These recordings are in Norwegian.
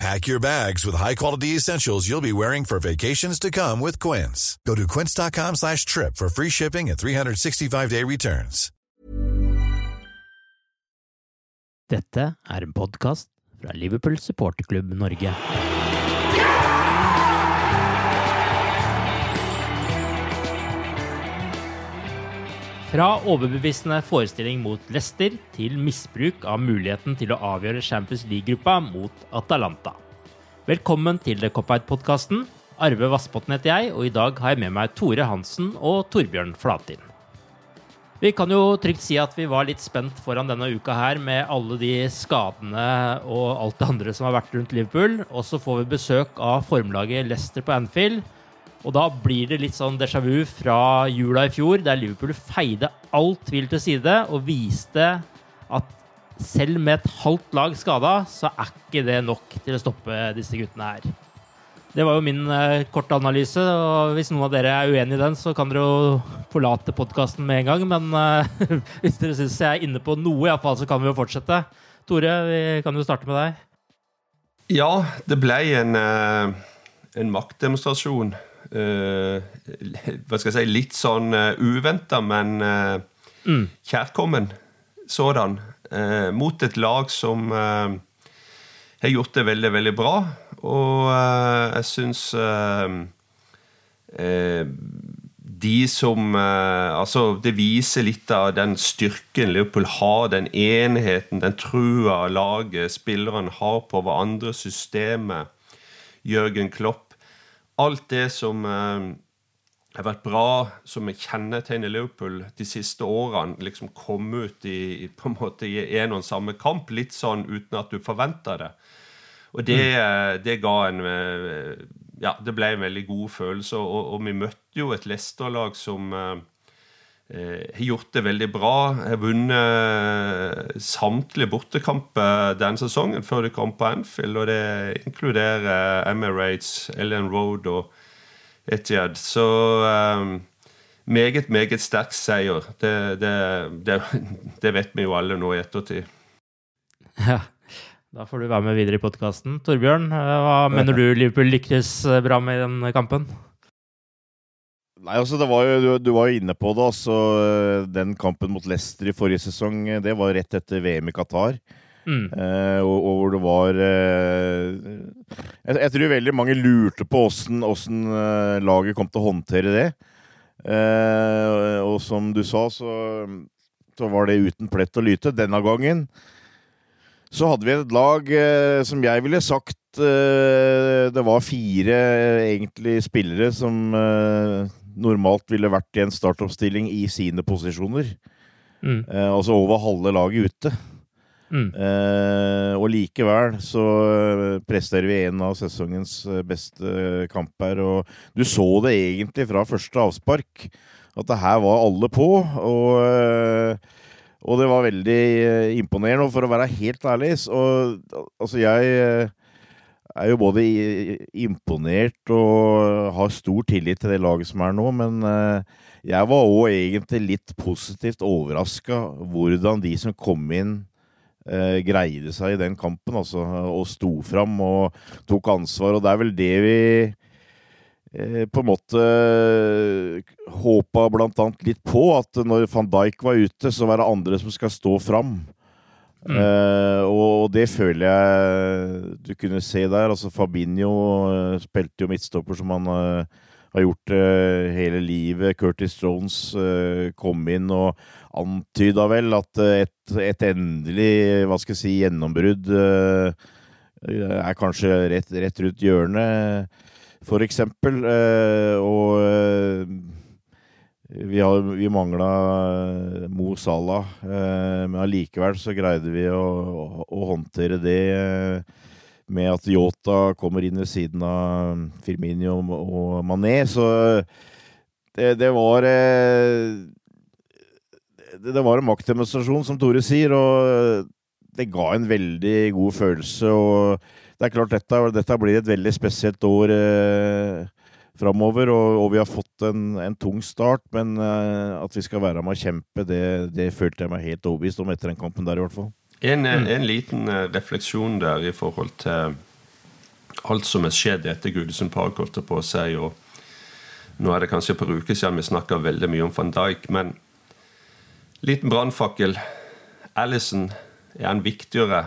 Pack your bags with high-quality essentials you'll be wearing for vacations to come with Quince. Go to quince.com slash trip for free shipping and 365-day returns. Dette er en podkast fra Liverpool supporterklubb Norge. Fra overbevisende forestilling mot Leicester til misbruk av muligheten til å avgjøre Champions League-gruppa mot Atalanta. Velkommen til The Cop-Out-podkasten. Arve Vassbotn heter jeg, og i dag har jeg med meg Tore Hansen og Torbjørn Flatin. Vi kan jo trygt si at vi var litt spent foran denne uka her med alle de skadene og alt det andre som har vært rundt Liverpool. Og så får vi besøk av formlaget Leicester på Anfield. Og da blir det litt sånn déjà vu fra jula i fjor, der Liverpool feide all tvil til side og viste at selv med et halvt lag skada, så er ikke det nok til å stoppe disse guttene her. Det var jo min uh, korte analyse, og hvis noen av dere er uenig i den, så kan dere jo forlate podkasten med en gang. Men uh, hvis dere syns jeg er inne på noe, i hvert fall, så kan vi jo fortsette. Tore, vi kan jo starte med deg. Ja, det ble en, uh, en maktdemonstrasjon. Hva skal jeg si Litt sånn uh, uventa, men mm. kjærkommen sådan. mot et lag som har gjort det veldig, veldig bra. Og jeg syns de som Altså, det viser litt av den styrken Liverpool har, den enheten, den trua laget, spillerne har på hverandre, systemet, Jørgen Klopp. Alt det som har vært bra, som kjennetegner Liverpool de siste årene, liksom komme ut i, på en måte i en og samme kamp, litt sånn uten at du forventer det. Og det, mm. det, ga en eh, Ja, det ble en veldig god følelse. Og, og vi møtte jo et Leicester-lag som eh, eh, har gjort det veldig bra. Har vunnet samtlige bortekamper denne sesongen før de kom på Anfield. Og det inkluderer Emirates, Ellen Road og Etiad. Så um, meget, meget sterk seier. Det, det, det, det vet vi jo alle nå i ettertid. Ja. Da får du være med videre i podkasten. Torbjørn, eh, hva mener du Liverpool lykkes eh, bra med i den kampen? Nei, altså det var jo, du, du var jo inne på det. altså Den kampen mot Leicester i forrige sesong, det var rett etter VM i Qatar. Mm. Eh, og, og, hvor det var eh, jeg, jeg, tror veldig mange lurte på åssen eh, laget kom til å håndtere det. Eh, og som du sa, så, så var det uten plett og lyte denne gangen så hadde vi et lag eh, som jeg ville sagt eh, Det var fire eh, egentlig spillere som eh, normalt ville vært i en startoppstilling i sine posisjoner. Mm. Eh, altså over halve laget ute. Mm. Eh, og likevel så presterer vi en av sesongens beste kamper. Og du så det egentlig fra første avspark, at det her var alle på. Og og det var veldig eh, imponerende. Og for å være helt ærlig, så altså jeg eh, er jo både imponert og har stor tillit til det laget som er nå, men jeg var òg egentlig litt positivt overraska hvordan de som kom inn, greide seg i den kampen, altså, og sto fram og tok ansvar. Og det er vel det vi på en måte håpa blant annet litt på, at når van Dijk var ute, så var det andre som skal stå fram. Mm. Uh, og det føler jeg du kunne se der. Altså Fabinho uh, spilte jo midtstopper som han uh, har gjort hele livet. Curtis Jones kom inn og antyda vel at et, et, endelig hva skal jeg si, gjennombrudd er kanskje rett, rett rundt hjørnet, for eksempel. og vi, har, vi mangla eh, Mo Salah, eh, men allikevel så greide vi å, å, håndtere det eh, med at Yota kommer inn ved siden av Firmino og Mané. Så det, det var Det var en maktdemonstrasjon, som Tore sier, og det ga en veldig god følelse. og det er klart, dette, dette blir et veldig spesielt år framover. Og, og, vi har fått en, en tung start, men uh, at vi skal være med å kjempe, det, det, følte jeg meg helt overbevist om etter den kampen der, i hvert fall. En, en, en liten uh, refleksjon der i forhold til alt som er skjedd etter Gudesund Park, holdt på å si. og nå er det kanskje et par uker siden vi snakka veldig mye om van Dijk, men liten brannfakkel. Alison, er han viktigere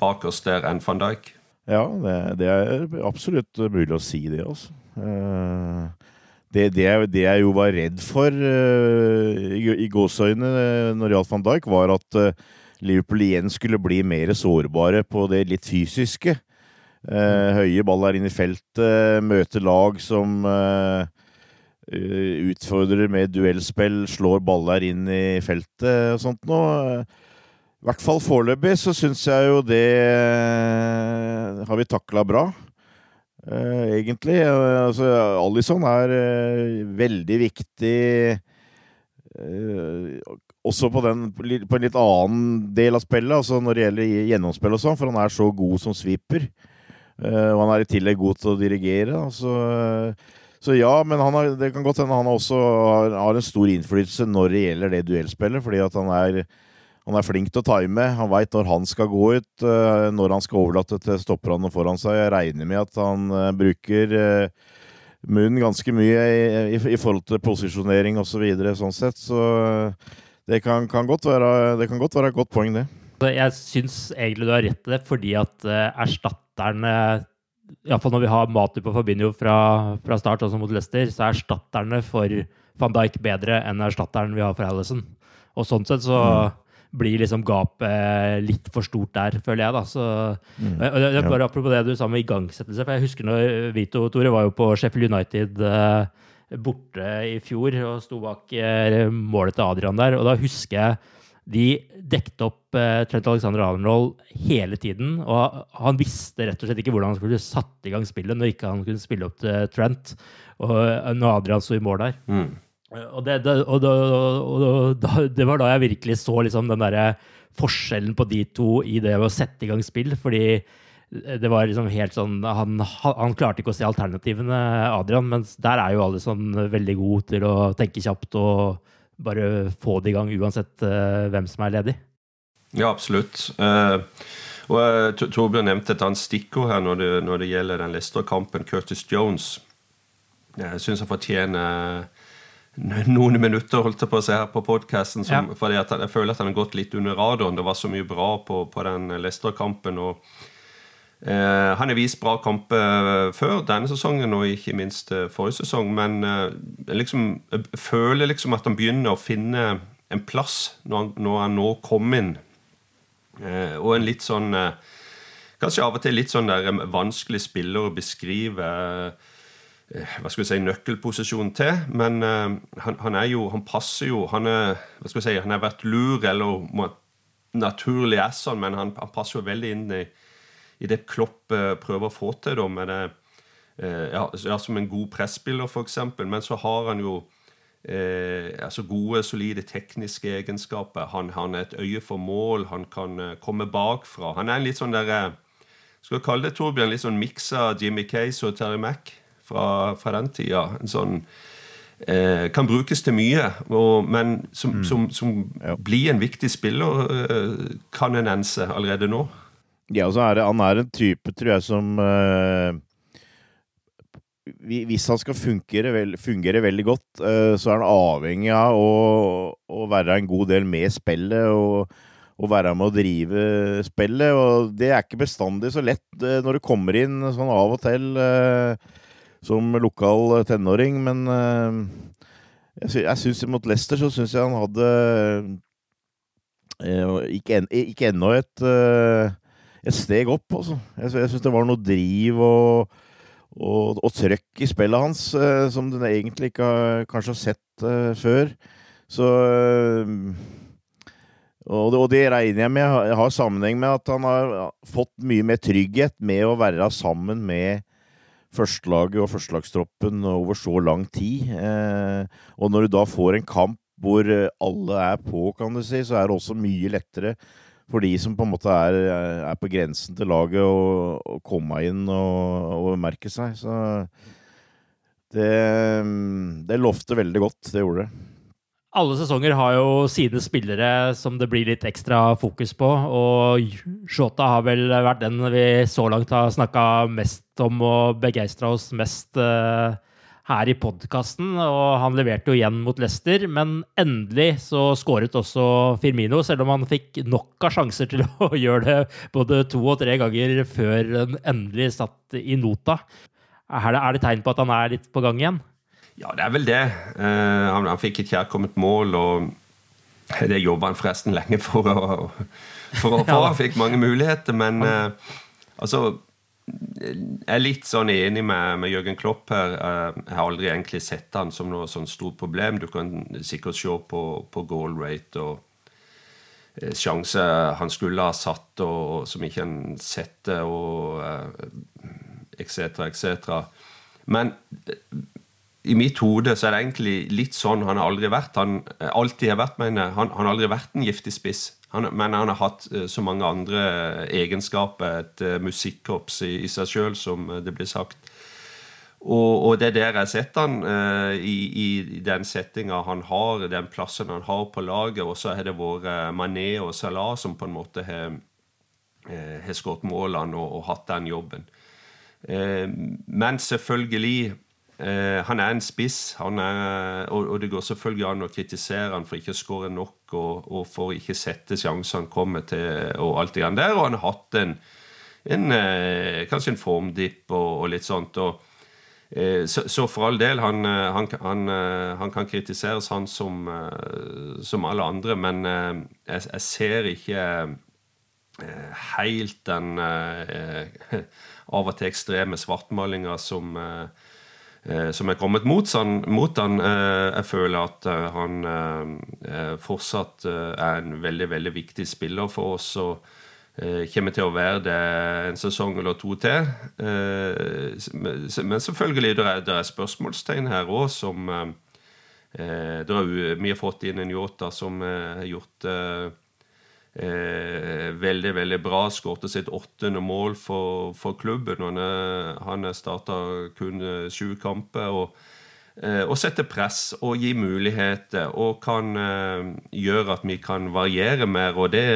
bak oss der enn van Dijk? Ja, det, det, er absolutt mulig å si det, altså. Eh, det, det, det, jeg jo var redd for uh, i, i gåseøyne eh, når det gjaldt van Dijk, var at Liverpool igjen skulle bli mer sårbare på det litt fysiske. Uh, høye baller inn i feltet, møte lag som utfordrer med duellspill, slår baller inn i feltet og sånt noe. I hvert fall foreløpig så syns jeg jo det har vi takla bra. Uh, egentlig. Uh, altså, Alison er uh, veldig viktig også på, den, på, en litt annen del av spillet, altså når det gjelder gjennomspill og sånn, for han er så god som sweeper. og han er i tillegg god til å dirigere. Altså, så ja, men har, det kan godt hende han også har, har, en stor innflytelse når det gjelder det duellspillet, fordi at han er han er flink til å time. Han veit når han skal gå ut, eh, når han skal overlate til stopperne foran seg. Jeg regner med at han eh, bruker eh, munnen ganske mye i, forhold til posisjonering osv. Så videre, sånn sett. Så det kan, kan, godt være, det kan godt være et godt poeng, det. Jeg syns egentlig du har rett i det, fordi at erstatterne Iallfall når vi har Matu på Fabinho fra, fra start, også mot Leicester, så er erstatterne for van Dijk bedre enn erstatteren vi har for Alison. Og sånn sett så mm blir liksom gapet litt for stort der, føler jeg. da. Så, mm. det, det, bare Apropos det du sa med igangsettelse. for jeg husker når Vito og Tore var jo på Sheffield United eh, borte i fjor og sto bak eh, målet til Adrian der. og Da husker jeg de dekket opp eh, Trent Alexander Arnold hele tiden. Og han visste rett og slett ikke hvordan han skulle satt i gang spillet når ikke han kunne spille opp til Trent. Og når Adrian sto i mål der. Mm. Og, det, det, og, og og det, var da jeg virkelig så liksom den derre forskjellen på de to i det å sette i gang spill. Fordi det var liksom helt sånn Han, han klarte ikke å se alternativene, Adrian, mens der er jo alle sånn veldig gode til å tenke kjapt og bare få det i gang uansett uh, hvem som er ledig. Ja, absolutt. Uh, og Torbjørn nevnte et annet stikkord her når det, når det gjelder den Leicester-kampen. Curtis Jones. Jeg syns han fortjener noen minutter holdt jeg på å se her på podkasten. Ja. Fordi jeg føler at han har gått litt under radaren. Det var så mye bra på, på den Leicester-kampen. og eh, Han har vist bra kamper før denne sesongen og ikke minst eh, forrige sesong. Men eh, liksom, jeg føler liksom at han begynner å finne en plass når han, når han nå kom inn. Eh, og en litt sånn eh, Kanskje av og til litt sånn der eh, vanskelig spiller å beskrive. Eh, Eh, hva skal vi si, nøkkelposisjon til. Men uh, han, han, er jo Han passer jo Han er hva skal vi si, han har vært lur, eller naturlig er sånn, men han, han, passer jo veldig inn i, i det Klopp uh, prøver å få til. da, med det, ja, Som en god presspiller, f.eks. Men så har han jo altså gode, solide tekniske egenskaper. Han, har et øye for mål. Han kan komme bakfra. Han er en litt sånn der skal vi kalle det Torbjørn, litt sånn miks av Jimmy Case og Terry Mack fra, fra den tida. En sånn eh, Kan brukes til mye, og, men som, mm. som, som ja. blir en viktig spiller eh, ense allerede nå. Ja, og så er det, han er en type, tror jeg, som eh, hvis han skal fungere, vel, fungere veldig godt, uh, så er han avhengig av å, å, være en god del med spillet og, å være med å drive spillet. Og det er ikke bestandig så lett uh, når du kommer inn sånn av og til uh, som lokal tenåring, men jeg, sy jeg syns mot Leicester så syns jeg han hadde ikke, en, ikke ennå et, et steg opp, altså. Jeg, jeg syns det var noe driv og og, og trøkk i spillet hans, uh, som du egentlig ikke har, kanskje har sett uh, før. Så uh, og, det, og, det, regner jeg med Jeg har sammenheng med at han har fått mye mer trygghet med å være sammen med førstelaget og førstelagstroppen over så lang tid. og når du da får en kamp hvor alle er på, kan du si, så er det også mye lettere for de som på en måte er, er på grensen til laget, å, komme inn og, og merke seg. Så det, det lovte veldig godt. Det gjorde det. Alle sesonger har jo sine spillere som det blir litt ekstra fokus på. Og Shota har vel vært den vi så langt har snakka mest om og begeistra oss mest uh, her i podkasten, og han leverte jo igjen mot Leicester. Men endelig så skåret også Firmino, selv om han fikk nok av sjanser til å gjøre det både to og tre ganger før han endelig satt i nota. Er det, er det tegn på at han er litt på gang igjen? Ja, det er vel det. Uh, han, han, fikk et kjærkomment mål, og det jobba han forresten lenge for å, for å få. Han fikk mange muligheter, men uh, altså jeg er litt sånn enig med, med Jørgen Klopp her. Eh, jeg har aldri egentlig sett han som noe sånn stort problem. Du kan sikkert se på, på goal rate og sjanse sjanser han skulle ha satt, og, som ikke han setter, og etc., uh, etc. Men i mitt hode så er det egentlig litt sånn han har aldri vært. Han alltid har vært, mener han, han har aldri vært en giftig spiss. Han, men han har hatt uh, så mange andre egenskaper, et uh, musikkorps i, i, seg sjøl, som det blir sagt. Og, og, det er der jeg setter han i, i, den settinga han har, den plassen han har på laget. Og så har det vært Mané og Salah som på en måte har, har skåret målene og, og, hatt den jobben. men selvfølgelig Eh, han er en spiss, er, og, og, det går selvfølgelig an å kritisere han for ikke å skåre nok og, og for ikke sette sjanser han kommer til, og alt det der. Og han har hatt en, en eh, kanskje en formdipp og, og, litt sånt. eh, så, så, for all del, han, eh, han, han, eh, han kan kritiseres, han som, som alle andre, men jeg, jeg ser ikke helt den av og til ekstreme svartmalinga som Eh, som er kommet mot, han, mot han. Eh, jeg føler at eh, han fortsatt er en veldig, veldig viktig spiller for oss. og kommer til å være det en sesong eller to til. Men selvfølgelig det er det spørsmålstegn her òg, som det er, Vi har fått inn en Yota som har gjort eh, veldig veldig bra. Skårte sitt åttende mål for, for klubben. Han, er, han starta kun eh, sju kamper. og eh, og setter press og gir muligheter og kan eh, gjøre at vi kan variere mer. Og det,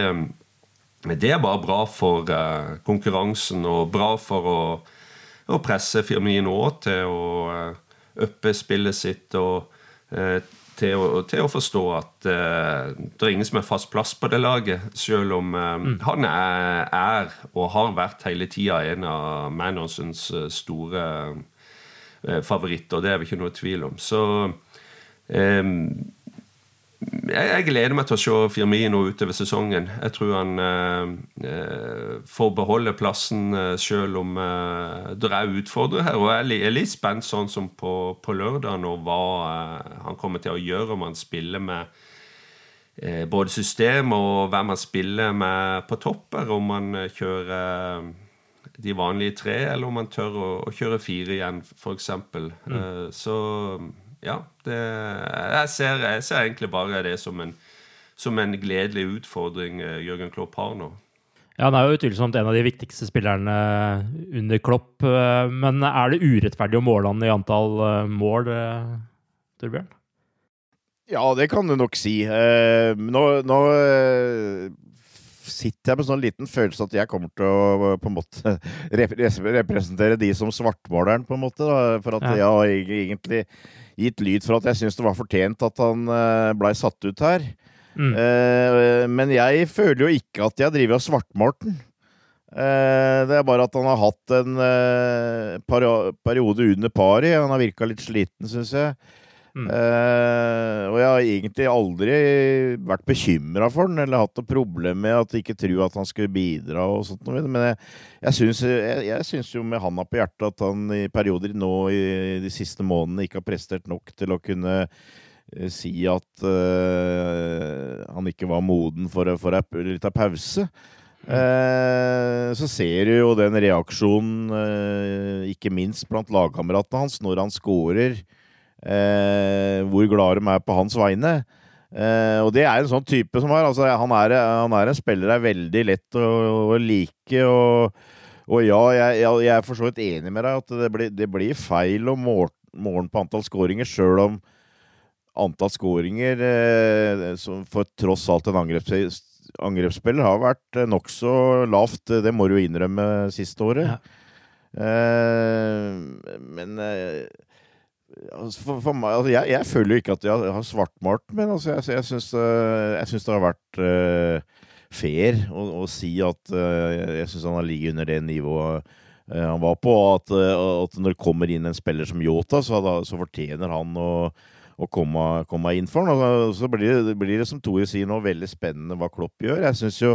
det er bare bra for eh, konkurransen og bra for å, å presse Firmino til å uppe spillet sitt og til å, til å forstå at uh, det er ingen som er fast plass på det laget, selv om uh, mm. han er, er, og har vært hele tida en av Manosons eh, store favoritter. Det er vi ikke noe tvil om. Så um, jeg, jeg, gleder meg til å se Firmino utover sesongen. Jeg tror han eh, eh får beholde plassen eh, selv om eh, det er utfordrere her. Og jeg er litt spent sånn som på, på lørdag, og hva eh, han kommer til å gjøre om han spiller med eh, både system og hvem han spiller med på topper. Om han kjører de vanlige tre, eller om han tør å, å kjøre fire igjen, f.eks. Mm. så ja, det, jeg, ser, jeg, ser, egentlig bare det som en, som en gledelig utfordring eh, Jørgen Klopp har nå. Ja, Han er jo utvilsomt en av de viktigste spillerne under Klopp. eh, Men er det urettferdig å måle han i antall eh, mål, eh, Torbjørn? Ja, det kan du nok si. Eh, Nå, nå eh, sitter jeg med sånn liten følelse at jeg kommer til å på en måte rep representere de som svartmåleren, på en måte. Da, for at Ja. jeg har egentlig gitt lyd for at jeg syns det var fortjent at han eh, blei satt ut her. Mm. Eh, men jeg føler jo ikke at jeg driver og svartmaler den. Eh, det er bare at han har hatt en peri- periode under pari. Han har virka litt sliten, syns jeg. Mm. Eh, og jeg har egentlig aldri vært bekymra for den, eller hatt noe problem med at jeg ikke tror at han skulle bidra og sånt noe. Men jeg, jeg, syns, jeg, jeg syns jo med handa på hjertet at han i perioder nå i de siste månedene ikke har prestert nok til å kunne eh, si at uh, han ikke var moden for, for en liten pause. Eh, så ser du jo den reaksjonen, ikke minst blant lagkameratene hans, når han scorer. Eh, hvor glad de er på hans vegne. Eh, og det er en sånn type som har altså, han, er, han er en spiller det er veldig lett å, å like. Og, og ja, jeg, jeg, jeg er for så vidt enig med deg at det blir, det blir feil å måle på antall skåringer, sjøl om antall skåringer eh, som for tross alt en angreps, angrepsspiller har vært nokså lavt. Det må du jo innrømme siste året. Ja. Eh, men altså, for, for meg, altså, jeg, jeg føler jo ikke at jeg har svartmalt, men altså, jeg, jeg syns eh, det har vært uh, fair å, å si at uh, jeg syns han har ligget under det nivået han var på, og at, at når det kommer inn en spiller som Yota, så, så fortjener han å, å komme, komme inn for ham. Og så blir det, blir det, som Tore sier nå, veldig spennende hva Klopp gjør. Jeg syns jo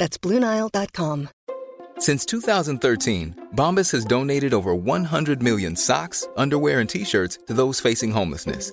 That's BlueNile.com. Since 2013, Bombas has donated over 100 million socks, underwear, and t shirts to those facing homelessness.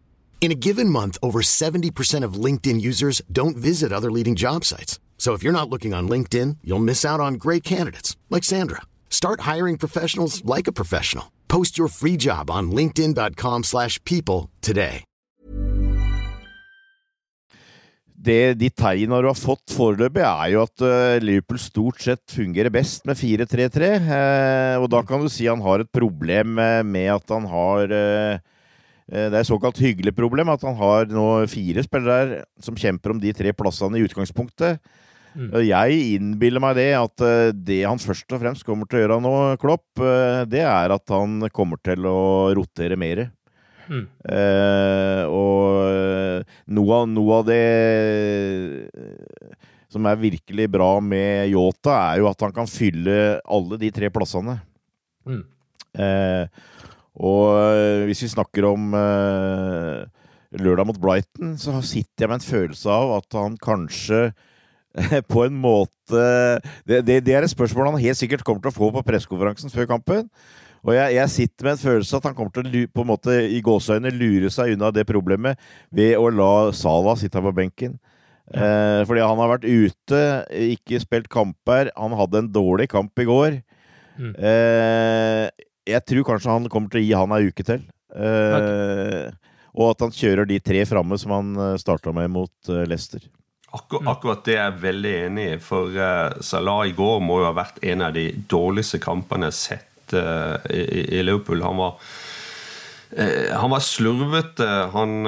In a given month, over 70% of LinkedIn users don't visit other leading job sites. So if you're not looking on LinkedIn, you'll miss out on great candidates like Sandra. Start hiring professionals like a professional. Post your free job on linkedin.com/people today. det, de tegner du har fått foreløpig, er jo at eh, Liverpool stort sett fungerer best med 4-3-3. eh, og da kan du si han har et problem med, med at han har eh, eh, det er et såkalt hyggelig problem at han har nå fire spillere som kjemper om de tre plassene i utgangspunktet. Mm. Jeg innbiller meg det at eh, det han først og fremst kommer til å gjøre nå, Klopp, eh, det er at han kommer til å rotere mer. Mm. Eh, og eh, noe noe av det eh, som er virkelig bra med Yota, er jo at han kan fylle alle de tre plassene. Mm. Eh, og eh, hvis vi snakker om eh, lørdag mot Brighton, så sitter jeg med en følelse av at han kanskje på en måte det, det, det er et spørsmål han helt sikkert kommer til å få på pressekonferansen før kampen. Og jeg, jeg, sitter med en følelse at han kommer til å på en måte i gåseøyne lure seg unna det problemet ved å la Salah sitte på benken. Eh, fordi han har vært ute, ikke spilt kamper. Han hadde en dårlig kamp i går. Mm. Eh, jeg tror kanskje han kommer til å gi han ei uke til. Eh, Og at han kjører de tre framme som han starta med mot eh, Leicester. Akkur akkurat det er jeg veldig enig i. For uh, Salah i går må jo ha vært en av de dårligste kampene jeg har sett uh, i, i, Liverpool. Han var, han var slurvete. Han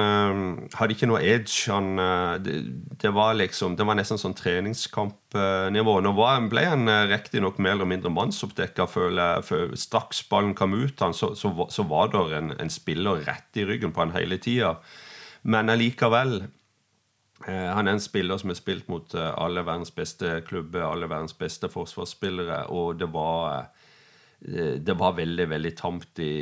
hadde ikke noe edge. Han, det, det, var liksom Det var nesten sånn treningskampnivå. Nå var, ble han riktignok mer eller mindre mannsoppdekka. Straks ballen kom ut, han, så, så, så, var det en, en spiller rett i ryggen på han hele tida. Men allikevel han er en spiller som har spilt mot alle verdens beste klubber, alle verdens beste forsvarsspillere, og det var det var veldig veldig tamt i,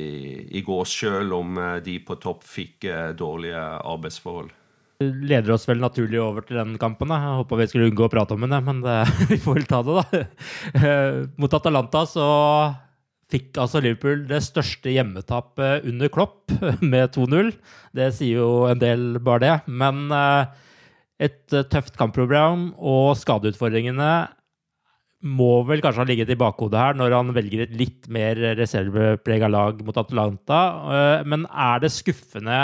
i går, selv om de på topp fikk dårlige arbeidsforhold. Det leder oss vel naturlig over til den kampen. Da. Jeg håpa vi skulle unngå å prate om den, men det, vi får vel ta det, da. Mot Atalanta så fikk altså Liverpool det største hjemmetapet under Klopp, med 2-0. Det sier jo en del, bare det. Men et tøft kampprogram og skadeutfordringene må vel kanskje ha ligget i bakhodet her når han velger et litt mer reserveprega lag mot Atlanta. Men er det skuffende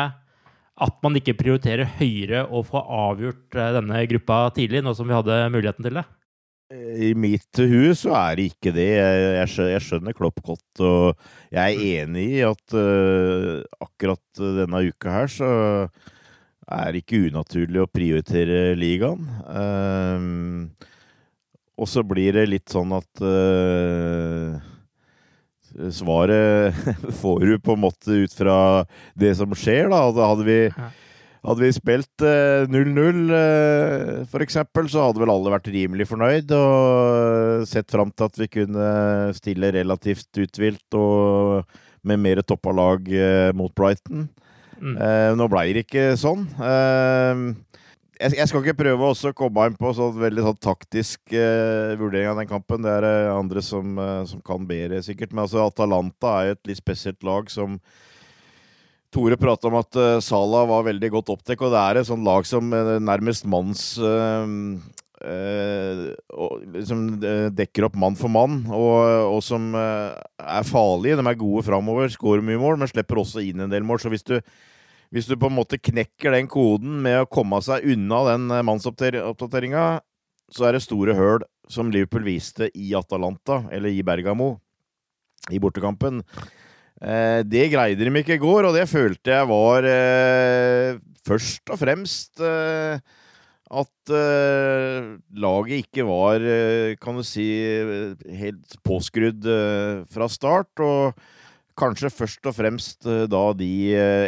at man ikke prioriterer høyere å få avgjort denne gruppa tidlig, nå som vi hadde muligheten til det? I mitt hus så er det ikke det. Jeg skjønner Klopp godt, og jeg er enig i at akkurat denne uka her så er det ikke unaturlig å prioritere ligaen. Og så blir det litt sånn at uh, Svaret får du på en måte ut fra det som skjer, da. Hadde vi, hadde vi spilt 0-0, uh, for eksempel, så hadde vel alle vært rimelig fornøyd og sett fram til at vi kunne stille relativt uthvilt og med mer toppa lag uh, mot Brighton. Mm. Uh, nå ble det ikke sånn. Uh, jeg, jeg, skal ikke prøve å komme inn på sånn veldig sånn taktisk uh, vurdering av den kampen. Det er det andre som, som, kan bedre, sikkert. Men altså, Atalanta er et litt spesielt lag som Tore prata om at Salah var veldig godt oppdekket, og det er et sånt lag som nærmest manns Uh, liksom dekker opp mann for mann, og, og som uh, er farlige. De er gode framover, skårer mye mål, men slipper også inn en del mål. Så hvis du, hvis du på en måte knekker den koden med å komme seg unna den mannsoppdateringa, så er det store høl, som Liverpool viste i Atalanta, eller i Bergamo, i bortekampen. Uh, det greide de ikke i går, og det følte jeg var først og fremst at laget ikke var, kan du si, helt påskrudd fra start. Og kanskje først og fremst da de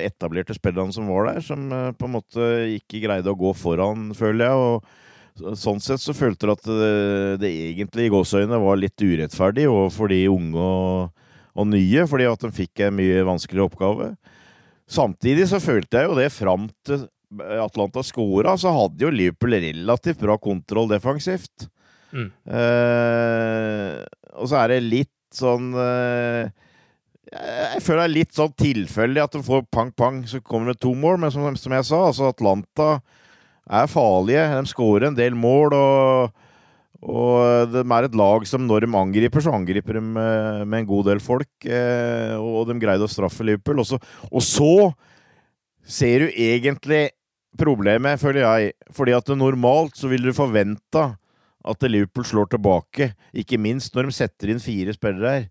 etablerte spillerne som var der, som på en måte ikke greide å gå foran, føler jeg. og Sånn sett så følte jeg at det, det egentlig i gåseøynene var litt urettferdig overfor de unge og, og nye, fordi at de fikk en mye vanskeligere oppgave. Samtidig så følte jeg jo det fram til Atlanta scora, så hadde jo Liverpool relativt bra kontroll defensivt. Mm. Eh, og så er det litt sånn eh, Jeg føler det er litt sånn tilfeldig at du får pang-pang, så kommer det to mål. Men som, som, jeg sa, altså Atlanta er farlige. De skårer en del mål. og og de er et lag som når de angriper, så angriper de med, med en god del folk. Eh, og de greide å straffe Liverpool. Og så, og så ser du egentlig problemet, føler jeg. Fordi at normalt så vil du forvente at Liverpool slår tilbake. Ikke minst når de setter inn fire spillere her.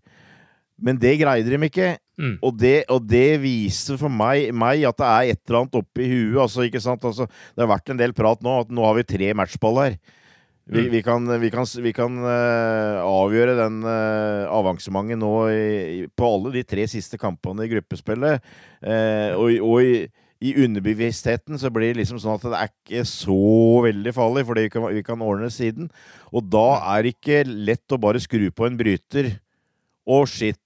Men det greide de ikke. Mm. Og, det, og, det, viser for meg, meg, at det er et eller annet oppi huet. Altså, ikke sant? Altså, det har vært en del prat nå at nå har vi tre matchball her. Vi, mm. vi, kan, vi, kan, vi kan uh, avgjøre den uh, avansementet nå i, på alle de tre siste kampene i gruppespillet. Uh, og, og i, i, underbevisstheten så blir det liksom sånn at det er ikke så veldig farlig, fordi vi kan, vi kan ordne siden. Og da er det ikke lett å bare skru på en bryter. Å, shit.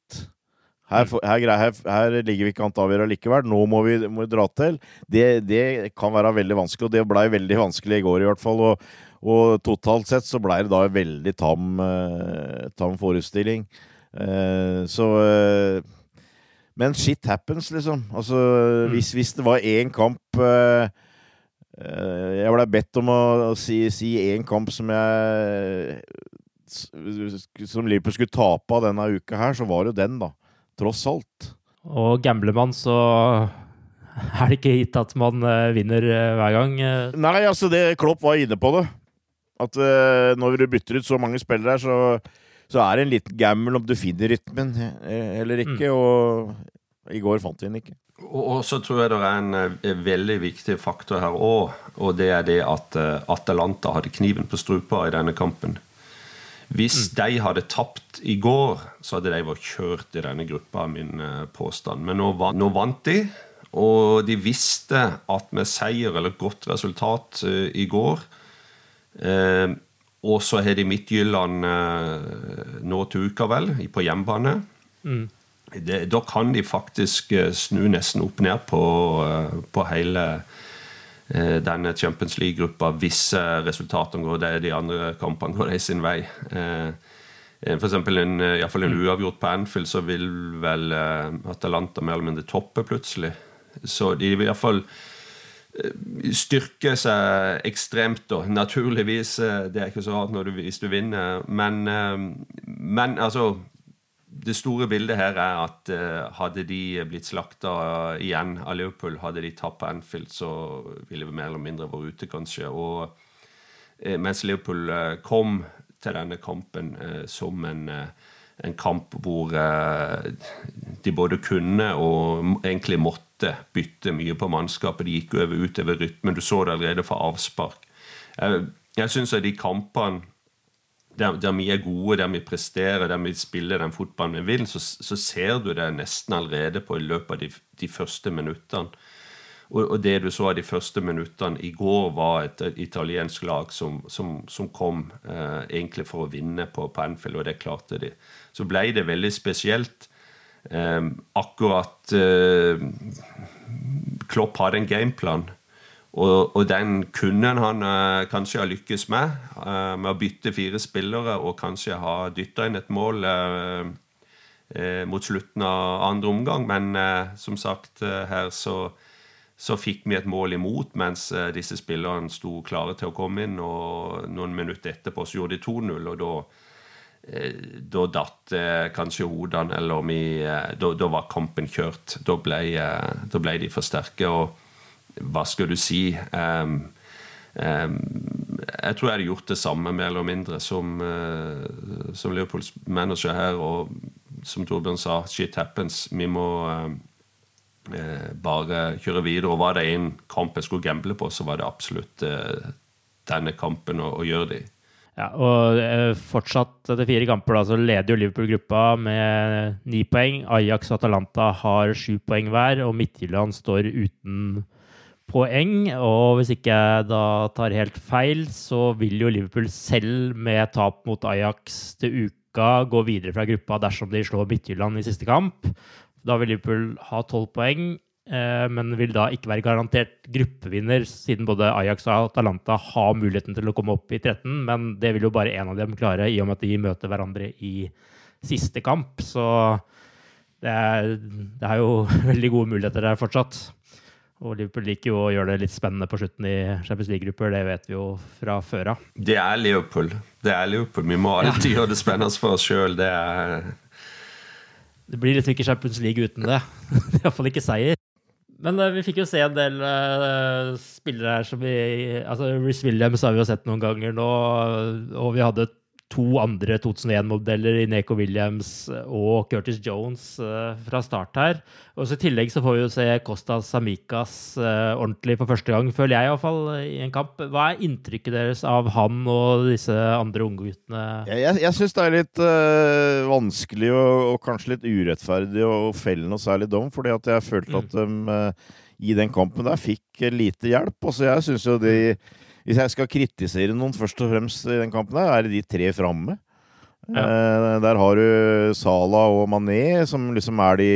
Her, her, her, her, ligger vi ikke an til å avgjøre likevel. Nå må vi, må vi dra til. Det, det, kan være veldig vanskelig, og det blei veldig vanskelig i går i hvert fall. Og, og totalt sett så blei det da en veldig tam, uh, tam forestilling. Uh, så uh, Men shit happens, liksom. Altså, mm. hvis, hvis, det var én kamp Jeg blei bedt om å, å si én kamp som jeg Som Liverpool skulle tape av denne uka her, så var det den, da. Tross alt. Og gambler man, så er det ikke gitt at man vinner hver gang. Nei, altså det Klopp var inne på det. At uh, når du bytter ut så mange spillere her, så, så er det en liten gamble om du finner rytmen eh, eller ikke. Mm. Og i går fant vi den ikke. Og så tror jeg det er en, eh, veldig viktig faktor her òg, og det er det at Atalanta hadde kniven på strupa i denne kampen. Hvis mm. de hadde tapt i går, så hadde de vært kjørt i denne gruppa, min påstand. Men nå, nå vant de, og de visste at med seier eller godt resultat i går Eh, og så har de Midtjylland uh, nå til uka, vel, på hjemmebane. Mm. Det, da kan de faktisk eh, snu nesten opp ned på, uh, på hele eh, denne Champions League-gruppa hvis resultatene går det, de andre kampene går de sin vei. For eksempel en, i fall en mm. uavgjort på Anfield, så vil vel Atalanta mer eller mindre toppe plutselig. Så de vil iallfall Eh, styrke seg ekstremt, da. Naturligvis. Eh, det er ikke så hardt du, hvis du vinner. Men, eh, men, altså Det store bildet her er at hadde de blitt slakta igjen av Liverpool, hadde de tapt på Anfield, så ville vi mer eller mindre vært ute, kanskje. Og mens Liverpool kom til denne kampen som en en kamp hvor de både kunne og egentlig måtte bytte mye på mannskapet. De gikk over utover rytmen. Du så det allerede fra avspark. Jeg, jeg syns at de kampene der, der, vi er gode, der vi presterer, der vi spiller den fotballen vi vil, så, så ser du det nesten allerede på i løpet av de, de første minuttene. Og, og, det du så av de første minuttene i går, var et, italiensk lag som, som, som kom eh, egentlig for å vinne på, på Anfield, og det klarte de. Så ble det veldig spesielt. Eh, akkurat eh, Klopp hadde en gameplan. Og, og, den kunne han uh, kanskje ha lykkes med, uh, med å bytte fire spillere og kanskje ha dytta inn et mål uh, mot slutten av andre omgang. Men som sagt, her så, så, fikk vi et mål imot mens disse spillerne sto klare til å komme inn. Og noen minutter etterpå så gjorde de 2-0, og da da datt kanskje hodene, eller vi, da, da, var kampen kjørt. Da ble, da ble, de for sterke. Og hva skal du si um, um, Jeg tror jeg hadde gjort det samme, mer eller mindre, som, uh, som Leopolds manager her. Og som Torbjørn sa, shit happens. Vi må uh, bare kjøre videre. Og var det en kamp jeg skulle gamble på, så var det absolutt uh, denne kampen å, å gjøre det i. Ja, og eh, fortsatt etter fire kamper da, så leder jo Liverpool gruppa med ni poeng. Ajax og Atalanta har sju poeng hver, og Midtjylland står uten poeng. Og hvis ikke jeg da tar helt feil, så vil jo Liverpool selv med tap mot Ajax til uka gå videre fra gruppa dersom de slår Midtjylland i siste kamp. Da vil Liverpool ha tolv poeng. Eh, men vil da ikke være garantert gruppevinner, siden både Ajax og Atalanta har muligheten til å komme opp i 13. Men det vil jo bare én av dem klare, i og med at de møter hverandre i siste kamp. Så det er, det er jo veldig gode muligheter der fortsatt. Og Liverpool liker jo å gjøre det litt spennende på slutten i Champions League-grupper. Det vet vi jo fra før av. Det er Liverpool. Det er Liverpool. Vi må alltid ja. gjøre det spennende for oss sjøl. Det er det blir liksom ikke Champions League uten det. Iallfall ikke seier. Men uh, vi fikk jo se en del uh, spillere her som vi Altså, Riz Williams har vi jo sett noen ganger nå, og vi hadde to andre 2001-modeller i Neko Williams og Curtis Jones uh, fra start her. Og så I tillegg så får vi jo se Kostas Samikas uh, ordentlig for første gang, føler jeg iallfall, i en kamp. Hva er inntrykket deres av han og disse andre ungguttene? Jeg, jeg, jeg syns det er litt uh, vanskelig og, og, kanskje litt urettferdig å felle noe særlig dom, fordi at jeg følte at de i den kampen der fikk lite hjelp. Altså jeg synes jo de hvis jeg skal kritisere noen først og fremst i den kampen, her, er det de tre framme. Ja. Eh, der har du Sala og Mané, som liksom er de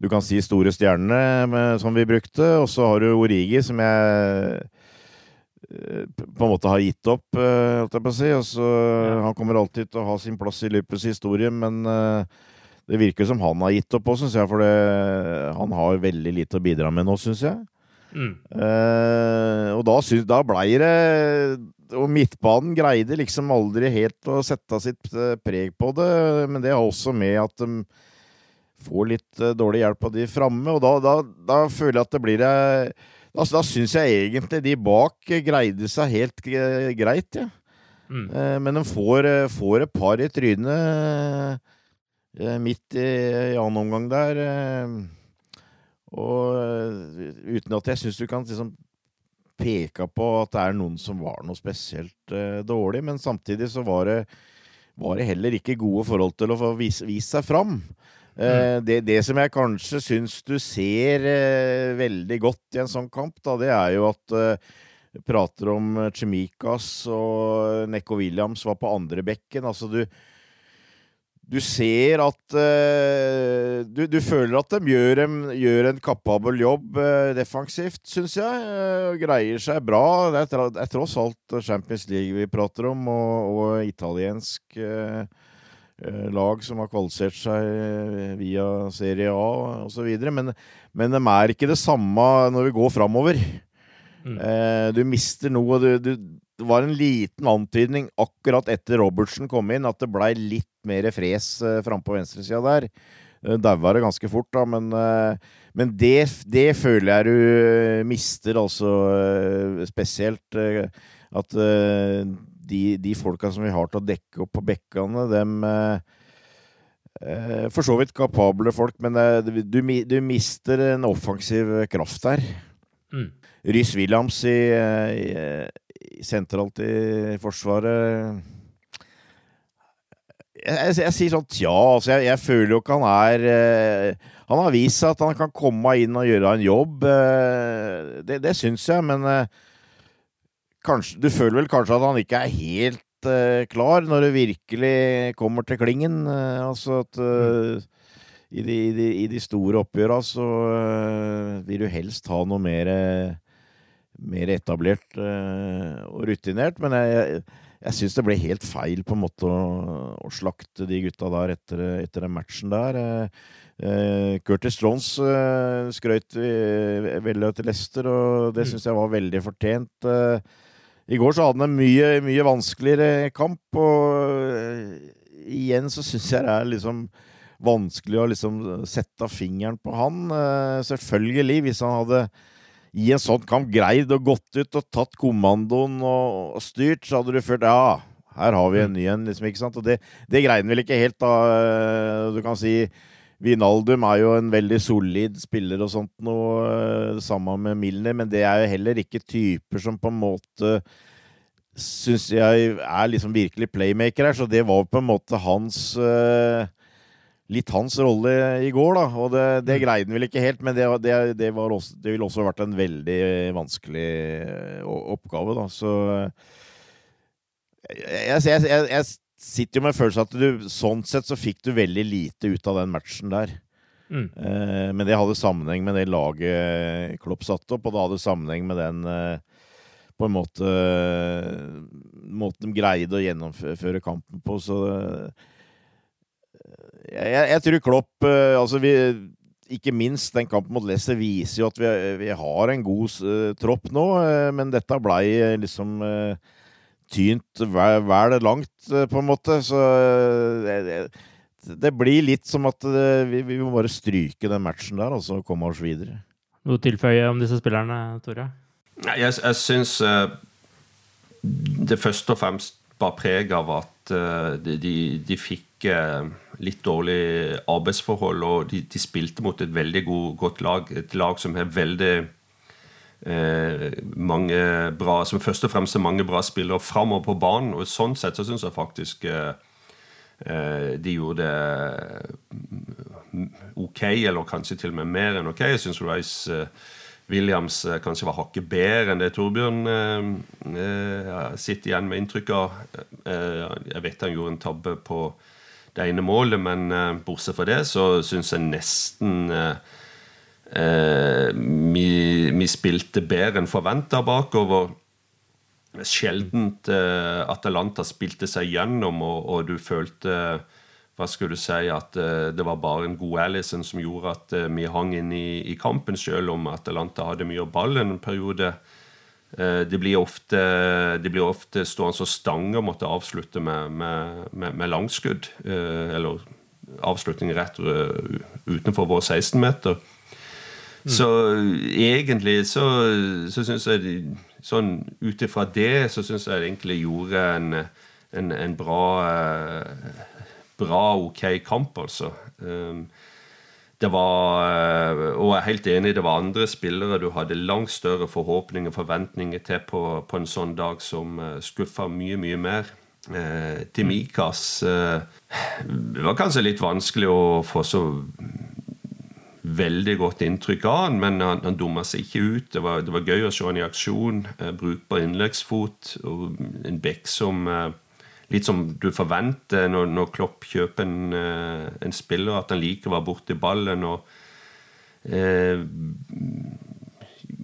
du kan si store stjernene som vi brukte. Og så har du Origi, som jeg eh, på en måte har gitt opp, eh, holdt jeg på å si. Så, ja. Han kommer alltid til å ha sin plass i Lippes historie, men det virker som han har gitt opp òg, syns jeg. For det, han har veldig lite å bidra med nå, syns jeg. Mm. Uh, og da, synes, da blei det Og midtbanen greide liksom aldri helt å sette sitt uh, preg på det, men det har også med at de får litt uh, dårlig hjelp av de framme, og da, da, da, føler jeg at det blir Da, da syns jeg egentlig de bak greide seg helt greit, ja. Mm. men de får, får, et par i trynet midt i, i annen omgang der. Og eh, uten at jeg syns du kan liksom peke på at det er noen som var noe spesielt uh, dårlig, men samtidig så var det, var det, heller ikke gode forhold til å få vise, vise seg fram. Uh, det, det, som jeg kanskje syns du ser uh, veldig godt i en sånn kamp, da, det er jo at prater om Chemikas og Neko Williams var på andre bekken. Altså du, du ser at uh, du, du, føler at de gjør en, gjør en kapabel jobb uh, defensivt, syns jeg. Uh, greier seg bra. Det er, det er, tross alt Champions League vi prater om, og, og italiensk lag som har kvalifisert seg via Serie A osv. Men, men de er ikke det samme når vi går framover. Mm. du mister noe. Du, du, det var en liten antydning akkurat etter Robertsen kom inn, at det blei litt mer fres uh, framme på venstresida der. Uh, Daua det ganske fort, da, men, uh, men det, det, føler jeg du mister, altså uh, spesielt. at de, de folka som vi har til å dekke opp på bekkene, dem For så vidt kapable folk, men du, du, mister en offensiv kraft der. Mm. Rhys Williams i, i, sentralt i Forsvaret jeg, jeg, jeg, sier sånn tja, altså jeg, jeg, føler jo ikke han er eh, Han har vist seg at han kan komme inn og gjøre en jobb. Eh, det, det syns jeg, men eh, kanskje, du føler vel kanskje at han ikke er helt eh, klar når det virkelig kommer til klingen. Eh, altså at i, de, i, de, i, de, store oppgjøra så vil du helst ha noe mer, mer etablert og rutinert. Men jeg jeg syns det ble helt feil på en måte å, å slakte de gutta der etter, etter den matchen der. Eh, eh Curtis Jones eh, skrøt veldig til Leicester, og det mm. syns jeg var veldig fortjent. Eh, I går så hadde han en mye, mye vanskeligere kamp, og eh, igjen så syns jeg det er liksom vanskelig å liksom sette fingeren på han. Eh, selvfølgelig, hvis han hadde i en sånn kamp greid og gått ut og tatt kommandoen og, og styrt, så hadde du følt ja, her har vi en mm. ny en, liksom, ikke sant? Og det, det greide han vel ikke helt, da. Eh, du kan si Vinaldum er jo en veldig solid spiller og sånt noe, det samme med Milner, men det er jo heller ikke typer som på en måte syns jeg er liksom virkelig playmaker her, så det var på en måte hans uh, litt hans rolle i går, da. Og det, det mm. greide han vel ikke helt, men det, det, det, også, det ville også vært en veldig vanskelig eh, oppgave, da. Så jeg, jeg, jeg, jeg sitter jo med følelsen at du sånn sett så fikk du veldig lite ut av den matchen der. Mm. Eh, men det hadde sammenheng med det laget Klopp satte opp, og det hadde sammenheng med den eh, på en måte måten de greide å gjennomføre kampen på. Så jeg, jeg, tror Klopp uh, altså vi, Ikke minst den kampen mot Leicester viser jo at vi, vi har en god uh, tropp nå, uh, men dette blei liksom tynt vel, vel langt, på en måte. Så det, det, blir litt som at vi, vi, må bare stryke den matchen der, og så komme oss videre. Noe å tilføye om disse spillerne, Tore? Jeg, jeg syns det først og fremst bar preg av at de, de, de fikk litt dårlig arbeidsforhold, og de, de spilte mot et veldig god, godt lag. Et lag som har veldig eh, mange bra Som først og fremst er mange bra spillere framover på banen. Og sånn sett så syns jeg faktisk eh, de gjorde det ok, eller kanskje til og med mer enn ok. Jeg syns Rice eh, Williams eh, kanskje var hakket bedre enn det Torbjørn eh, eh, sitter igjen med inntrykk av. Eh, jeg vet han gjorde en tabbe på det ene målet, men eh, bortsett fra det så syns jeg nesten vi, vi, spilte bedre enn forventa bakover. Sjeldent Atalanta spilte seg gjennom, og, og du følte hva skulle du si, at det var bare en god Alison som gjorde at vi hang inn i, i kampen, selv om Atalanta hadde mye ball en periode. Uh, det, blir ofte, de blir ofte stående som stang og måtte avslutte med, med, med, med langskudd. eller avslutning rett utenfor vår 16-meter. Mm. Så egentlig så, så syns jeg Sånn ut ifra det så syns jeg egentlig gjorde en, en, en bra bra, ok kamp, altså. Ehm, det var eh, Og jeg er helt enig, det var andre spillere du hadde langt større forhåpninger og forventninger til på, på, en sånn dag, som eh, skuffa mye, mye mer. Eh, til Mikas Det var kanskje litt vanskelig å få så veldig godt inntrykk av han, men han, han dumma seg ikke ut. Det var, det var, gøy å se han i aksjon. brukbar innleggsfot. Og en bekk som litt som du forventer når, når Klopp kjøper en, eh, en, spiller, at han liker å være borti ballen. og eh,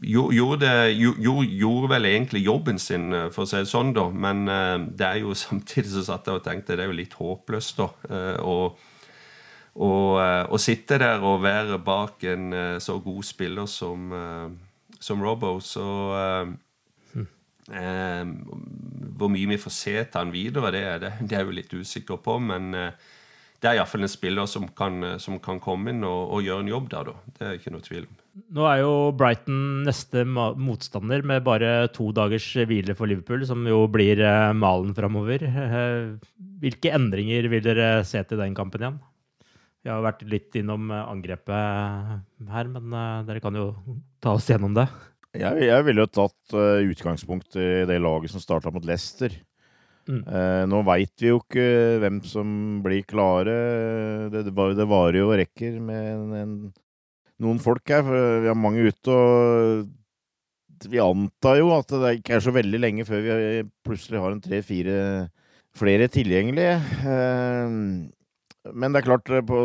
gjorde, gjorde, gjorde, vel egentlig jobben sin, eh, for å si det sånn, da. Men eh, det er jo samtidig så satt jeg og tenkte det er jo litt håpløst, da. Og, å sitte der og være bak en så god spiller som, som Robbo, så Eh, hvor mye vi får se til han videre, det, det, det er jeg jo litt usikker på. Men eh, det er iallfall en spiller som kan, som kan komme inn og, og, gjøre en jobb der, da. Det er ikke noe tvil om. Nå er jo Brighton neste motstander med bare to dagers hvile for Liverpool, som jo blir eh, malen framover. Eh, hvilke endringer vil dere se til den kampen igjen? Vi har vært litt innom angrepet her, men eh, dere kan jo ta oss gjennom det. Jeg, jeg ville jo tatt uh, utgangspunkt i det laget som starta mot Leicester. Mm. Uh, nå veit vi jo ikke hvem som blir klare. Det, det, det varer jo og rekker med en, en, noen folk her. For vi har mange ute, og vi antar jo at det ikke er så veldig lenge før vi plutselig har en tre-fire flere tilgjengelige. Uh, men det er klart, eh, på,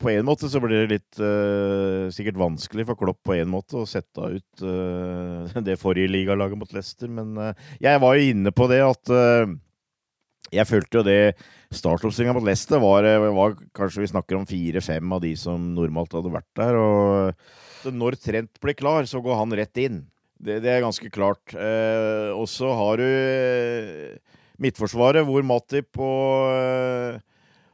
på en måte så blir det litt uh, sikkert vanskelig for Klopp på en måte å sette ut uh, det forrige ligalaget mot Leicester. Men uh, jeg var jo inne på det at jeg følte jo det startoppstillinga mot Leicester var, var, Kanskje vi snakker om fire-fem av de som normalt hadde vært der. Og når Trent blir klar, så går han rett inn. Det, det er ganske klart. og så har du Midtforsvaret, hvor Matip og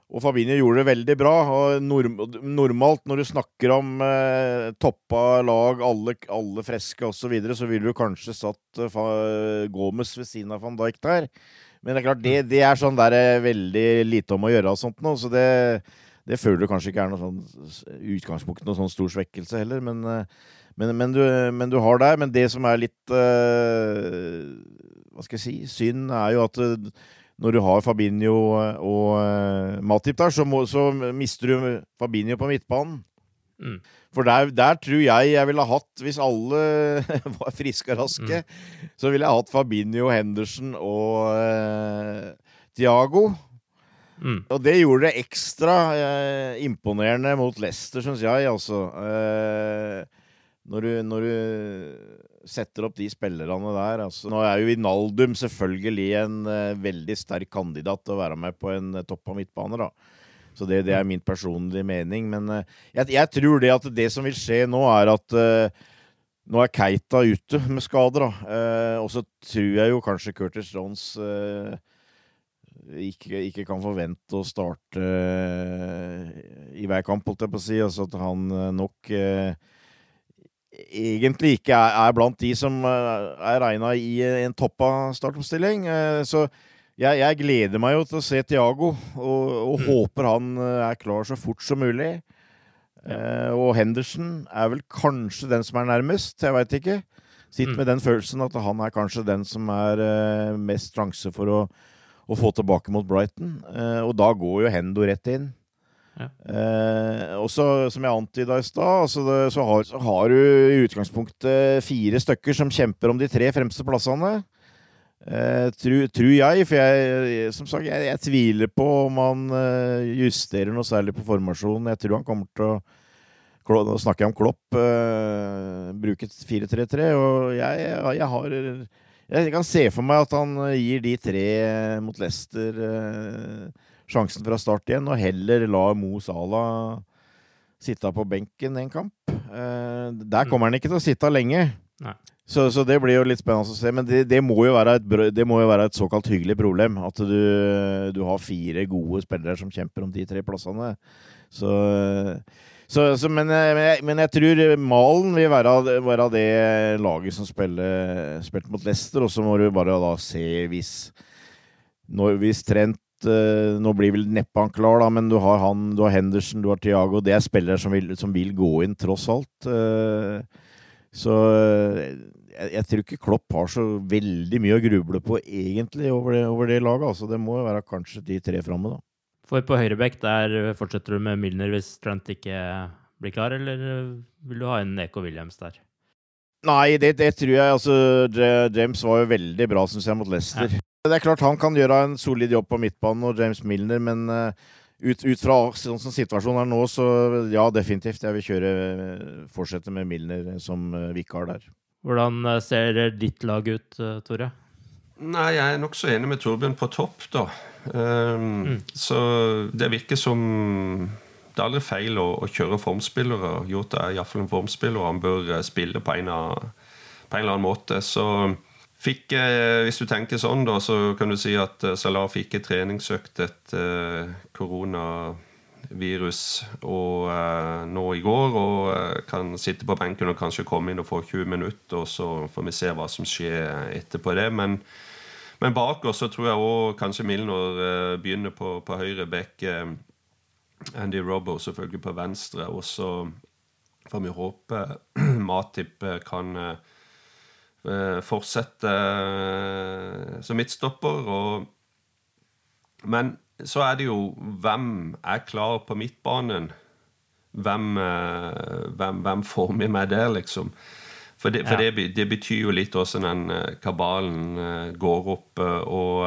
og Fabinho gjorde det veldig bra. og Normalt når du snakker om eh, toppa lag, alle, alle freske osv., så, videre, så ville du kanskje satt eh, Gomez ved siden av van Dijk der. Men det er klart, det, det er sånn der eh, veldig lite om å gjøre og sånt nå, så det, det føler du kanskje ikke er noe sånn utgangspunkt noe sånn stor svekkelse heller. Men, eh, men, men, du, men, du, har der. Men det som er litt eh, Hva skal jeg si Synd, er jo at uh, når du har Fabinho og uh, Matip der, så, må, så, mister du Fabinho på midtbanen. Mm. For der, der, tror jeg jeg ville hatt, hvis alle var friske og raske, mm. så ville jeg hatt Fabinho, Henderson og eh, Thiago. Mm. Og det gjorde det ekstra eh, imponerende mot Leicester, syns jeg, altså. når du, når du setter opp de spillerne der. Altså, nå er jo Vinaldum selvfølgelig en uh, veldig sterk kandidat til å være med på en uh, topp av midtbane. da. Så det, det, er min personlige mening. Men uh, jeg, jeg, tror det at det som vil skje nå, er at nå er Keita ute med skader. da. og så tror jeg jo kanskje Curtis Jones ikke, ikke, kan forvente å starte i hver kamp, holdt jeg på å si. Altså at han nok egentlig ikke er, er, blant de som eh, er regna i en toppa startoppstilling. Eh, så jeg, jeg, gleder meg jo til å se Tiago, og, og mm. håper han eh, er klar så fort som mulig. Ja. Eh, og Henderson er vel kanskje den som er nærmest, jeg veit ikke. Sitter mm. med den følelsen at han er kanskje den som er eh, mest sjanse for å, å, få tilbake mot Brighton. Eh, og da går jo Hendo rett inn. Eh, også, som jeg antyda i stad, altså så, så, har du i utgangspunktet fire stykker som kjemper om de tre fremste plassene. Eh, tror jeg, for jeg, som sagt, jeg, jeg, tviler på om han eh, justerer noe særlig på formasjonen. Jeg tror han kommer til å Nå snakker jeg om Klopp. Eh, bruke 4-3-3. Og jeg, jeg, har Jeg kan se for meg at han gir de tre mot Leicester sjansen fra start igjen, og heller la Mo Salah sitte på benken en kamp. der kommer han ikke til å sitte lenge. Så, så, det blir jo litt spennende å se. Men det, det, må, jo være et, det må jo være et såkalt hyggelig problem. At du, du, har fire gode spillere som kjemper om de tre plassene. Så, så, så men, men, jeg, men, jeg, tror malen vil være, være det laget som spiller, spilte mot Leicester. Og så må du bare da se hvis, når, hvis Trent eh, nå blir vel neppe han klar, da, men du har han, du har Henderson, du har Tiago. Det er spillere som vil, som vil gå inn, tross alt. Uh, så eh, jeg, jeg, tror ikke Klopp har så veldig mye å gruble på egentlig over det, over det laget. Altså, det må jo være kanskje de tre framme, da. For på høyrebekk, der fortsetter du med Milner hvis Trent ikke blir klar, eller vil du ha en Eko Williams der? Nei, det, det, tror jeg. Altså, James var jo veldig bra, syns jeg, mot Leicester. Ja. Det er klart han kan gjøre en solid jobb på midtbanen, og James Milner, men uh, ut, ut, fra sånn som situasjonen er nå, så ja, definitivt. Jeg vil kjøre fortsette med Milner som eh, vikar der. Hvordan eh, ser ditt lag ut, eh, Tore? Nei, Jeg er nokså enig med Torbjørn på topp, da. Um, mm. Så det virker som det er aldri feil å, å kjøre formspillere. Jota er iallfall en formspiller, og han bør spille på en, av, på en eller annen måte. Så Fikk, eh, hvis du tenker sånn, da, så kan du si at eh, Salah fikk en treningsøkt etter eh, koronavirus og nå i går, og kan sitte på benken og kanskje komme inn og få 20 minutter, og så får vi se hva som skjer etterpå det. Men, men bak oss så tror jeg òg kanskje Milner begynner på, på høyre bekk. Andy Robbo selvfølgelig på venstre, og så får vi håpe Matip kan fortsette eh, som midtstopper. Og, men så er det jo hvem er klar på midtbanen? Hvem, eh, hvem, hvem får vi med der, liksom? For, det, for ja. det, det, betyr jo litt hvordan den kabalen går opp. Og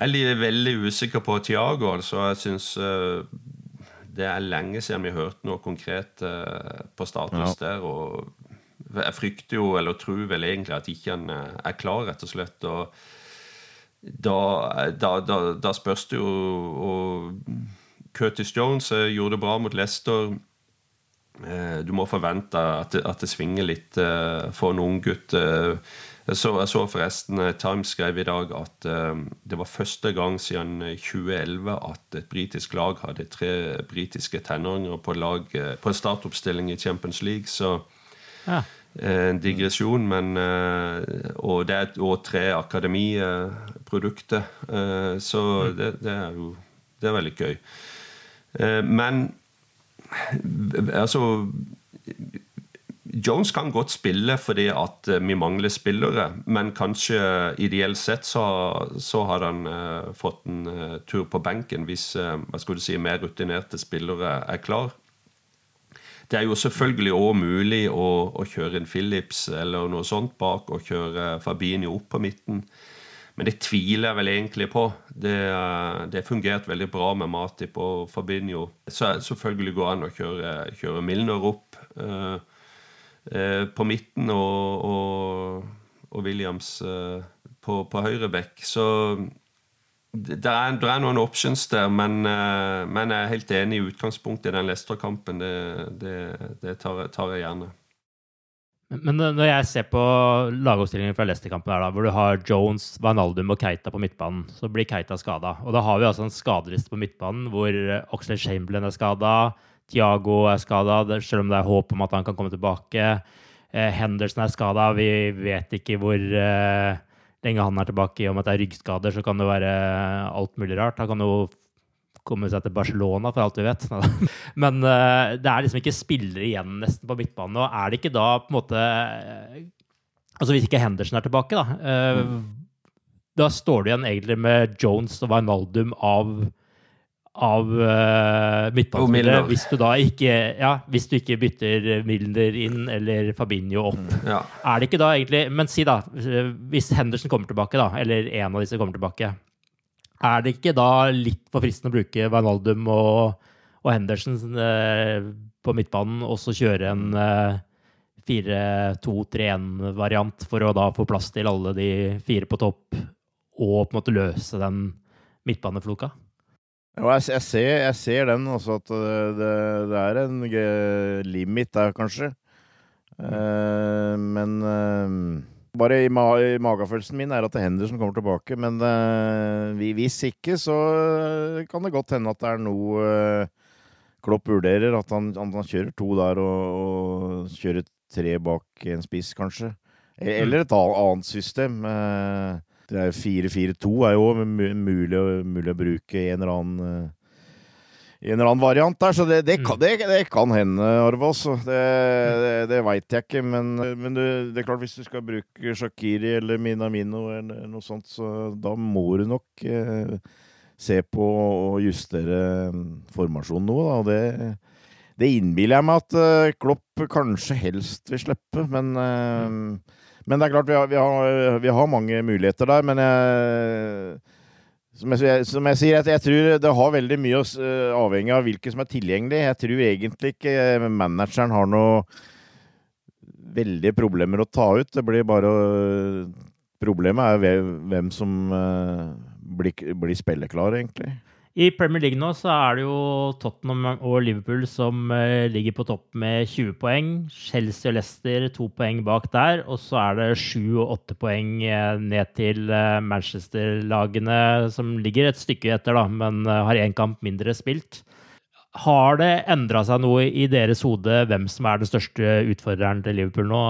jeg er veldig usikker på Tiago. Altså, jeg syns det er lenge siden vi har hørt noe konkret på status ja. der. Og jeg frykter jo, eller tror vel egentlig, at ikke han eh, er klar, rett og slett. og da, da, da, da spørs det jo og Curtis Jones eh, gjorde det bra mot Leicester. Eh, du må forvente at det, at det svinger litt for en unggutt. Jeg så, jeg så forresten Times skrev i dag at det var første gang siden 2011 at et britisk lag hadde tre britiske tenåringer på, på en startoppstilling i Champions League. Så ja en digresjon, men eh, Og det er òg tre akademiprodukter. Eh, så mm. det, det, er jo Det er veldig gøy. Eh, men altså Jones kan godt spille fordi at vi mangler spillere, men kanskje ideelt sett så, så har han fått en tur på benken hvis hva skulle du si, mer rutinerte spillere er klar. Det er jo selvfølgelig òg mulig å, å, kjøre en Philips eller noe sånt bak og kjøre Fabinho opp på midten. Men det tviler jeg vel egentlig på. Det, det fungerte veldig bra med Matip og Fabinho. Så selvfølgelig går det an å kjøre, kjøre Milner opp uh, uh, på midten og, og, og Williams uh, på, på høyre bekk. Så det er, det er, noen options der, men, eh, men, jeg er helt enig i utgangspunktet i den Leicester-kampen. Det, det, det tar, tar, jeg gjerne. Men når jeg ser på lagoppstillingen fra Leicester-kampen, hvor du har Jones, Vanaldum og Keita på midtbanen, så blir Keita skada. Og da har vi altså en skadeliste på midtbanen hvor Oxlade Chamberlain er skada, Tiago er skada, selv om det er håp om at han kan komme tilbake. Eh, Henderson er skada. Vi vet ikke hvor lenge han er tilbake. i Om at det er ryggskader, så kan det være alt mulig rart. Han kan jo komme seg til Barcelona, for alt vi vet. Men uh, det er liksom ikke spillere igjen nesten på midtbanen. Og er det ikke da på en måte Altså hvis ikke Henderson er tilbake, da. Uh, mm. Da står du igjen egentlig med Jones og Wijnaldum av av uh, midtbanespillere hvis du da ikke ja, hvis du ikke bytter Milner inn eller Fabinho opp. Mm, ja. Er det ikke da egentlig Men si, da, hvis Henderson kommer tilbake, da, eller en av disse kommer tilbake, er det ikke da litt for fristende å bruke Wijnaldum og, og Henderson uh, på midtbanen, og så kjøre en uh, eh, 4-2-3-1-variant for å da få plass til alle de fire på topp, og på en måte løse den midtbanefloka? Jeg, jeg, ser, jeg, ser, den også, at det, det er en limit der, kanskje. Uh, men uh, bare i, ma i magefølelsen min er at det hender som kommer tilbake. Men uh, hvis ikke, så kan det godt hende at det er noe Klopp vurderer. At han, han, kjører to der og, og, kjører tre bak en spiss, kanskje. E, eller et annet system. Uh, 4-4-2 er jo mulig, mulig, å bruke i en eller annen eh, i en eller annen variant der, så det, det, kan, mm. det, det kan, hende, Arvas. Det, det, veit jeg ikke. Men, men det, er klart, hvis du skal bruke Shakiri eller Minamino eller noe sånt, så da må du nok eh, se på å justere mm, formasjonen noe. Da. Det, det innbiller jeg meg at uh, Klopp kanskje helst vil slippe, men uh, men det er klart, vi har, vi har, vi har mange muligheter der. Men jeg, som, jeg, som jeg, sier, jeg, tror det har veldig mye å uh, avhengig av hvilke som er tilgjengelig. Jeg tror egentlig ikke eh, manageren har noe veldige problemer å ta ut. Det blir bare Problemet er hvem som uh, blir, blir spilleklar, egentlig. I Premier League nå så er det jo Tottenham og Liverpool som uh, ligger på topp med 20 poeng. Chelsea og Leicester to poeng bak der. Og så er det sju og åtte poeng uh, ned til uh, Manchester-lagene, som ligger et stykke etter, da, men har én kamp mindre spilt. Har det endra seg noe i deres hode hvem som er den største utfordreren til Liverpool nå,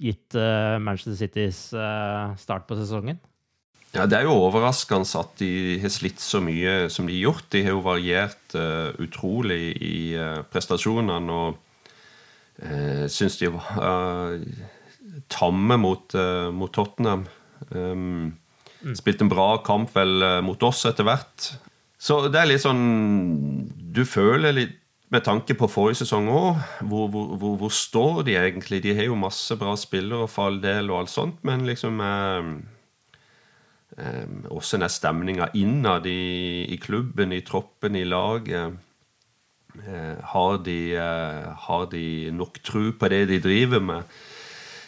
gitt Manchester Citys start på sesongen? Ja, Det er jo overraskende at de har slitt så mye som de har gjort. De har jo variert uh, utrolig i uh, prestasjonene og uh, syns de var uh, tamme mot, mot Tottenham. Um, mm. Spilte en bra kamp vel mot oss etter hvert. Så det er litt sånn Du føler litt med tanke på forrige sesong òg, hvor, hvor, hvor, hvor, står de egentlig? De har jo masse bra spillere for all del og alt sånt, men liksom Um, også er stemninga innad i, i, klubben, i troppen, i laget. Uh, har, de, uh, har, de, nok tro på det de driver med?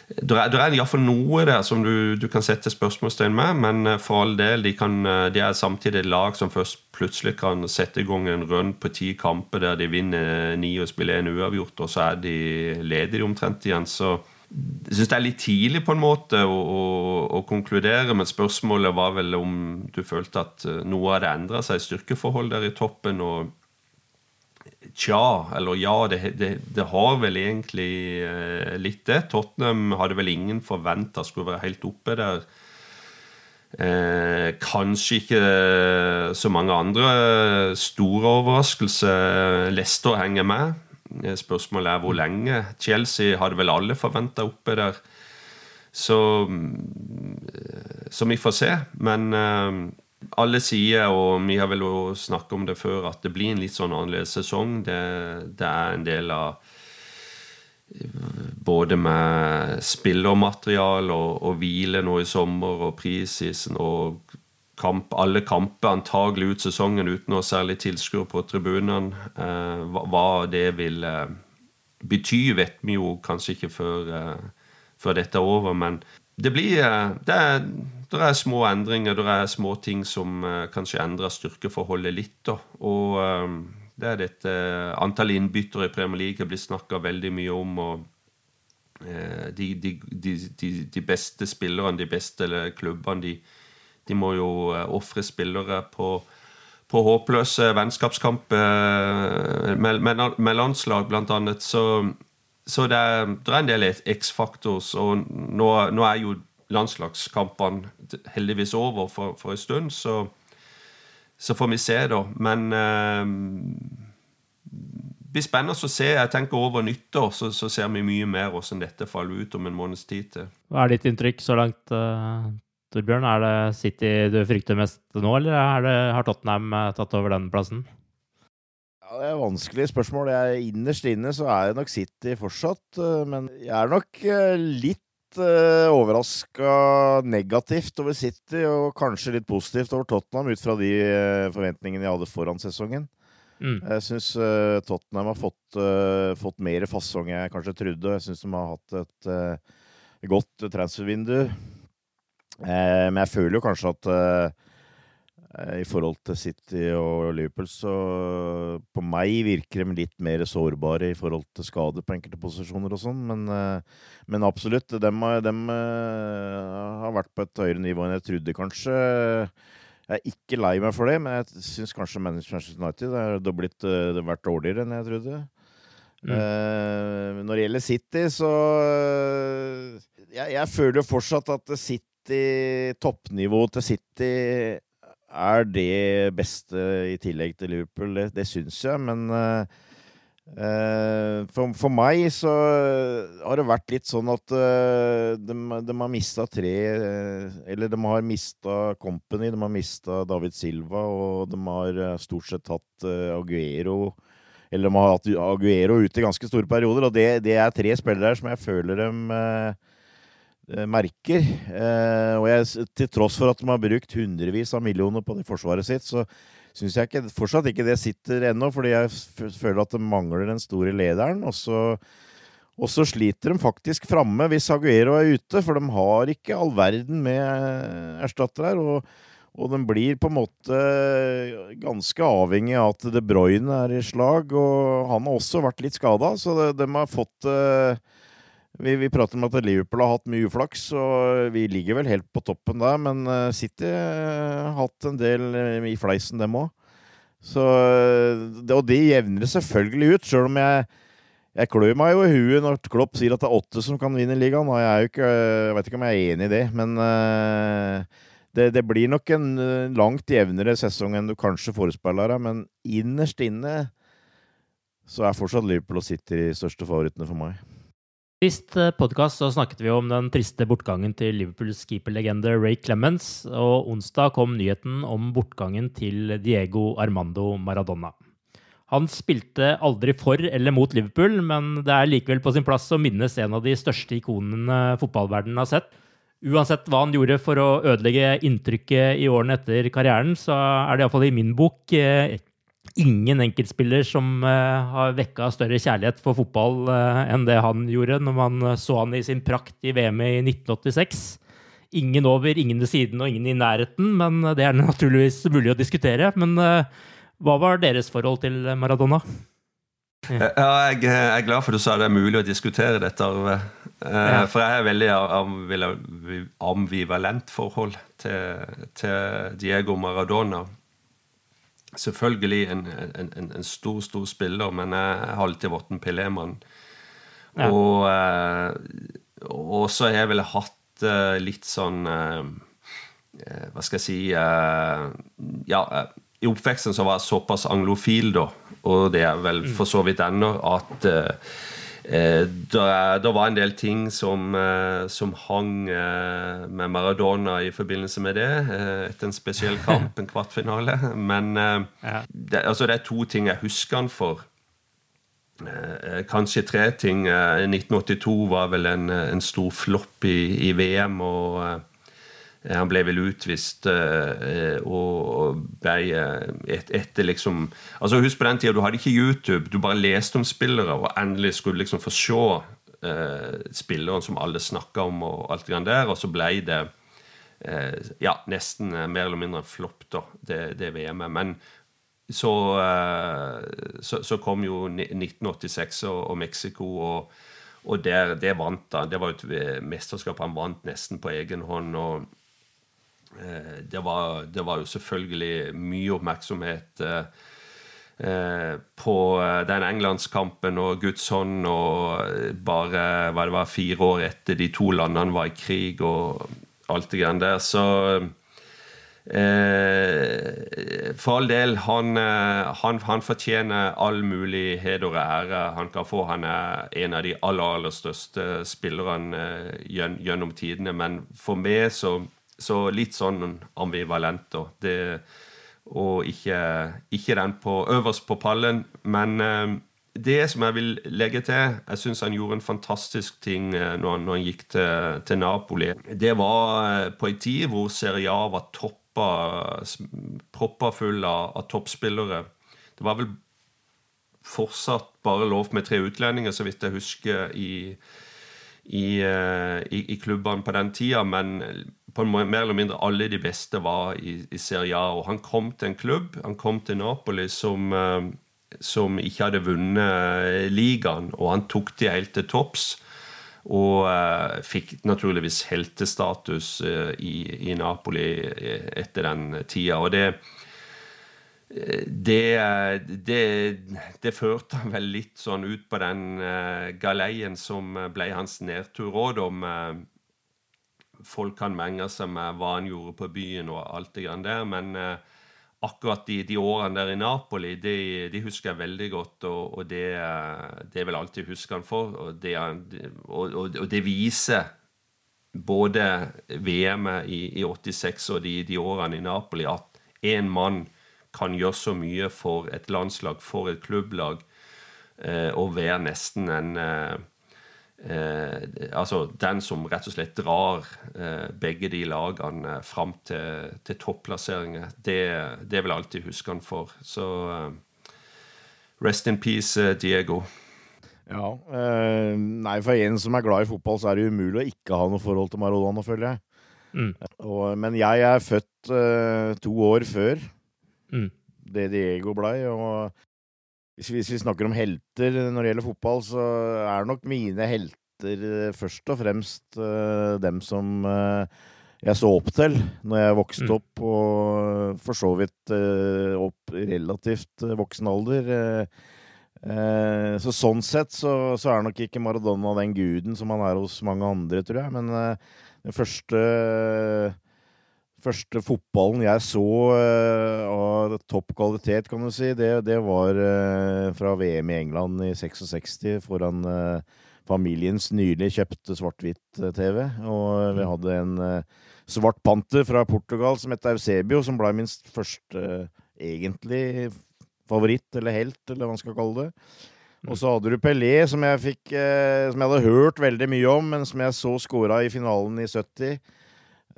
Det er, er iallfall noe der som du, du, kan sette spørsmålstegn med, men uh, for all del, de, kan, de, er samtidig et lag som først plutselig kan sette i gang en run på ti kamper der de vinner ni og spiller en uavgjort, og så er de ledige omtrent igjen. så jeg syns det er litt tidlig på en måte å, å, å, konkludere, men spørsmålet var vel om du følte at eh, noe hadde endra seg i styrkeforhold der i toppen. og Tja, eller ja, det, det, det har vel egentlig eh, litt det. Tottenham hadde vel ingen forventa skulle være helt oppe der. Eh, kanskje ikke så mange andre store overraskelser. Leicester henger med. Eh, spørsmålet er hvor lenge. Chelsea hadde vel alle forventa oppe der. Så, mm, så vi får se. Men uh, alle sier, og vi har vel snakket om det før, at det blir en litt sånn annerledes sesong. Det, det er en del av både med spillermaterial og, og hvile nå i sommer og prisisen og kamp, alle kamper antagelig ut sesongen uten noe særlig tilskuere på tribunene. Eh, hva, det vil eh, bety, vet vi jo kanskje ikke før, eh, før dette er over. Men det blir det er, det er, små endringer, det er små ting som kanskje endrer styrkeforholdet litt. Da. Og det er dette antallet innbyttere i Premier League blitt snakka veldig mye om. og de, de, de, de, beste spillerne, de beste klubbene, de, de må jo eh, ofre spillere på, på håpløse vennskapskamper med, med, med, landslag, blant annet. Så, så det, er, det, er, en del X-faktors, Og nå, nå, er jo landslagskampene heldigvis over for, for en stund, så, så får vi se, da. Men eh, blir spennende å se. Jeg tenker Over nyttår så, så ser vi mye mer hvordan dette faller ut om en måneds tid til. Hva er ditt inntrykk så langt, uh, Torbjørn? Er det City du frykter mest nå, eller det, har Tottenham uh, tatt over den plassen? Ja, Det er vanskelig spørsmål. Jeg, innerst inne så er jeg nok City fortsatt, uh, men jeg er nok litt uh, overraska negativt over City, og kanskje litt positivt over Tottenham, ut fra de forventningene jeg hadde foran sesongen. Mm. Jeg syns Tottenham har fått, fått mer fasong jeg kanskje trodde. Jeg syns de har hatt et godt transfervindu. Men jeg føler jo kanskje at i forhold til City og Liverpool, så på meg virker de litt mer sårbare i forhold til skade på enkelte posisjoner og sånn. Men, men, absolutt, de, de har vært på et høyere nivå enn jeg trodde, kanskje. Jeg er ikke lei meg for det, men jeg syns kanskje Manchester United har blitt, det har vært dårligere enn jeg trodde. Mm. Uh, når det gjelder City, så uh, jeg, jeg, føler jo fortsatt at City, toppnivået til City er det beste i tillegg til Liverpool. Det, det syns jeg, men uh, Eh, for, for, meg så har det vært litt sånn at uh, de, de, har mista tre uh, Eller de har mista Company, de har mista David Silva, og de har stort sett hatt Aguero Eller de har hatt Aguero ute i ganske store perioder, og det, det er tre spillere som jeg føler de merker. og jeg, til tross for at de har brukt hundrevis av millioner på det forsvaret sitt, så syns jeg ikke, fortsatt ikke det sitter ennå, fordi jeg føler at det mangler den store lederen. Og så, og så sliter de faktisk framme hvis Aguero er ute, for de har ikke all verden med erstattere her. Og, og de blir på en måte ganske avhengig av at De Bruyne er i slag, og han har også vært litt skada, så de, de, har fått uh, vi, vi, prater om at Liverpool har hatt mye uflaks, og vi ligger vel helt på toppen der. Men eh, City har hatt en del eh, i fleisen, dem òg. Og de jevner selvfølgelig ut, sjøl om jeg jeg klør meg jo i huet når Klopp sier at det er åtte som kan vinne ligaen. og Jeg, ikke, jeg vet ikke om jeg er enig i det, men det, det, blir nok en langt jevnere sesong enn du kanskje forespeiler deg. Men innerst inne så er fortsatt Liverpool og City de største favorittene for meg. Sist eh, podkast snakket vi om den triste bortgangen til Liverpools keeperlegende Ray Clemens, og onsdag kom nyheten om bortgangen til Diego Armando Maradona. Han spilte aldri for eller mot Liverpool, men det er likevel på sin plass å minnes en av de største ikonene fotballverdenen har sett. Uansett hva han gjorde for å ødelegge inntrykket i årene etter karrieren, så er det iallfall i min bok eh, ingen enkeltspiller som uh, har vekka større kjærlighet for fotball uh, enn det han gjorde når man uh, så han i sin prakt i VM i 1986. Ingen over, ingen ved siden og ingen i nærheten, men det er naturligvis mulig å diskutere. Men hva var deres forhold til Maradona? Ja, jeg, er glad for at du sa det er mulig å diskutere dette, Arve. For jeg er veldig ambivalent forhold til, til Diego Maradona selvfølgelig en, en, en, stor, stor spiller, men jeg har alltid vært en Pelé-mann. Ja. Og, eh, så har jeg vel hatt eh, litt sånn eh, Hva skal jeg si Ja, i oppveksten så var jeg såpass anglofil, da, og det er vel mm. for så vidt ennå, at det var en del ting som, eh, som hang eh, med Maradona i forbindelse med det, etter en spesiell kamp, en kvartfinale. Men ja. det, altså det, er to ting jeg husker han for. Kanskje tre ting. 1982 var vel en, en stor flopp i, i VM. og Eh, han ble vel utvist uh, og ble et, etter liksom Altså Husk på den tida, du hadde ikke YouTube. Du bare leste om spillere, og endelig skulle liksom få se eh, spilleren som alle snakka om, og alt det der. Og så ble det eh, ja, nesten mer eller mindre en flopp, da, det, det VM-et. Men så, så, så, kom jo 1986 og, og Mexico, og, og der, det vant han. Det var et mesterskap han vant nesten på egen hånd. og Eh, det var, det var, jo selvfølgelig mye oppmerksomhet eh, eh, på den englandskampen og Guds hånd og bare hva det var, fire år etter de to landene var i krig og alt det greiene der. Så Eh, for all del, han, han, han, fortjener all mulig heder og ære han kan få. Han er en av de aller, aller største spillerne gjennom tidene. Men for meg så, så litt sånn ambivalent. Da. Det, og ikke, ikke, den på, øverst på pallen. Men det som jeg vil legge til Jeg syns han gjorde en fantastisk ting når han, når han gikk til, til, Napoli. Det var på en tid hvor Serie A var toppa, proppa, full av, av, toppspillere. Det var vel fortsatt bare lov med tre utlendinger, så vidt jeg husker, i, i, eh, i, i klubbene på den tida. Men på mer eller mindre alle de beste var i, i Serie A. Og han kom til en klubb, han kom til Napoli, som, eh, som ikke hadde vunnet ligaen, og han tok de helt til topps. Og uh, fikk naturligvis heltestatus uh, i, i, Napoli etter den tida. Og det det, det, det, førte han vel litt sånn ut på den uh, galeien som ble hans nedtur òg, om folk kan menge seg med hva han gjorde på byen og alt det grann der. Men akkurat de, de, årene der i Napoli, de, de husker jeg veldig godt. Og, og det, det vil jeg alltid huske han for. Og det, og, og det viser både VM-et i, i, 86 og de, de, årene i Napoli at én mann kan gjøre så mye for et landslag, for et klubblag, eh, og være nesten en eh, Eh, altså den som rett og slett drar eh, begge de lagene fram til, til topplasseringer. Det, det vil jeg alltid huske han for. Så eh, rest in peace, eh, Diego. Ja. Eh, nei, for en som er glad i fotball, så er det umulig å ikke ha noe forhold til Maradona, føler jeg. Mm. Og, men jeg er født eh, to år før mm. det Diego blei, og hvis, hvis, vi snakker om helter når det gjelder fotball, så er nok mine helter eh, først og fremst uh, dem som uh, jeg så opp til når jeg vokste mm. opp, og for så vidt uh, opp relativt voksen alder. så sånn sett så, så, er nok ikke Maradona den guden som han er hos mange andre, tror jeg. Men den første første fotballen jeg så uh, av topp kvalitet, kan du si, det, det var uh, fra VM i England i 66 foran uh, familiens nylig kjøpte svart-hvitt-TV. Og vi mm. hadde en svart panter fra Portugal som het Eusebio, som ble min første egentlig favoritt, eller helt, eller hva man skal kalle det. Og mm. så hadde du Pelé, som jeg, fikk, som jeg hadde hørt veldig mye om, men som jeg så skåra i finalen i 70.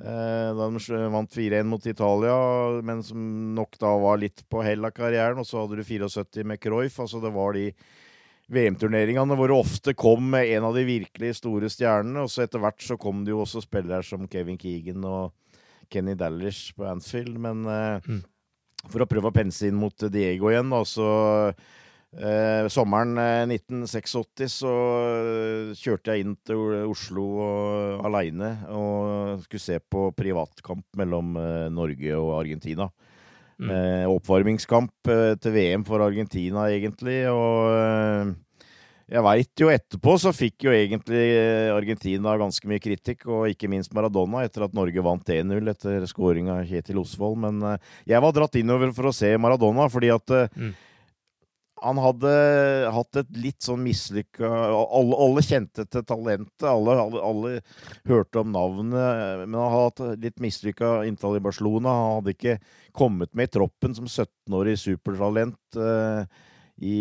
Eh, da de vant 4-1 mot Italia, men som nok da var litt på hell av karrieren. Og så hadde du 74 med Cruyff. Altså det var de VM-turneringene hvor det ofte kom en av de virkelig store stjernene. Og så etter hvert så kom det jo også spillere som Kevin Keegan og Kenny Dallish på Anfield. Men eh, mm. for å prøve å pense inn mot Diego igjen, da, så Eh, sommeren 1986 eh, så eh, kjørte jeg inn til Oslo uh, aleine og skulle se på privatkamp mellom uh, Norge og Argentina. Mm. Eh, oppvarmingskamp til VM for Argentina, egentlig. Og jeg veit jo etterpå så fikk jo egentlig Argentina ganske mye kritikk, og ikke minst Maradona, etter at Norge vant 1-0 etter scoring av Kjetil Osvold. Men jeg var dratt innover for å se Maradona, fordi at mm han hadde hatt et litt sånn mislykka alle, alle, kjente til talentet, alle, alle, alle, hørte om navnet, men han hadde hatt litt mislykka inntall i Barcelona. Han hadde ikke kommet med i troppen som 17-årig supertalent eh, i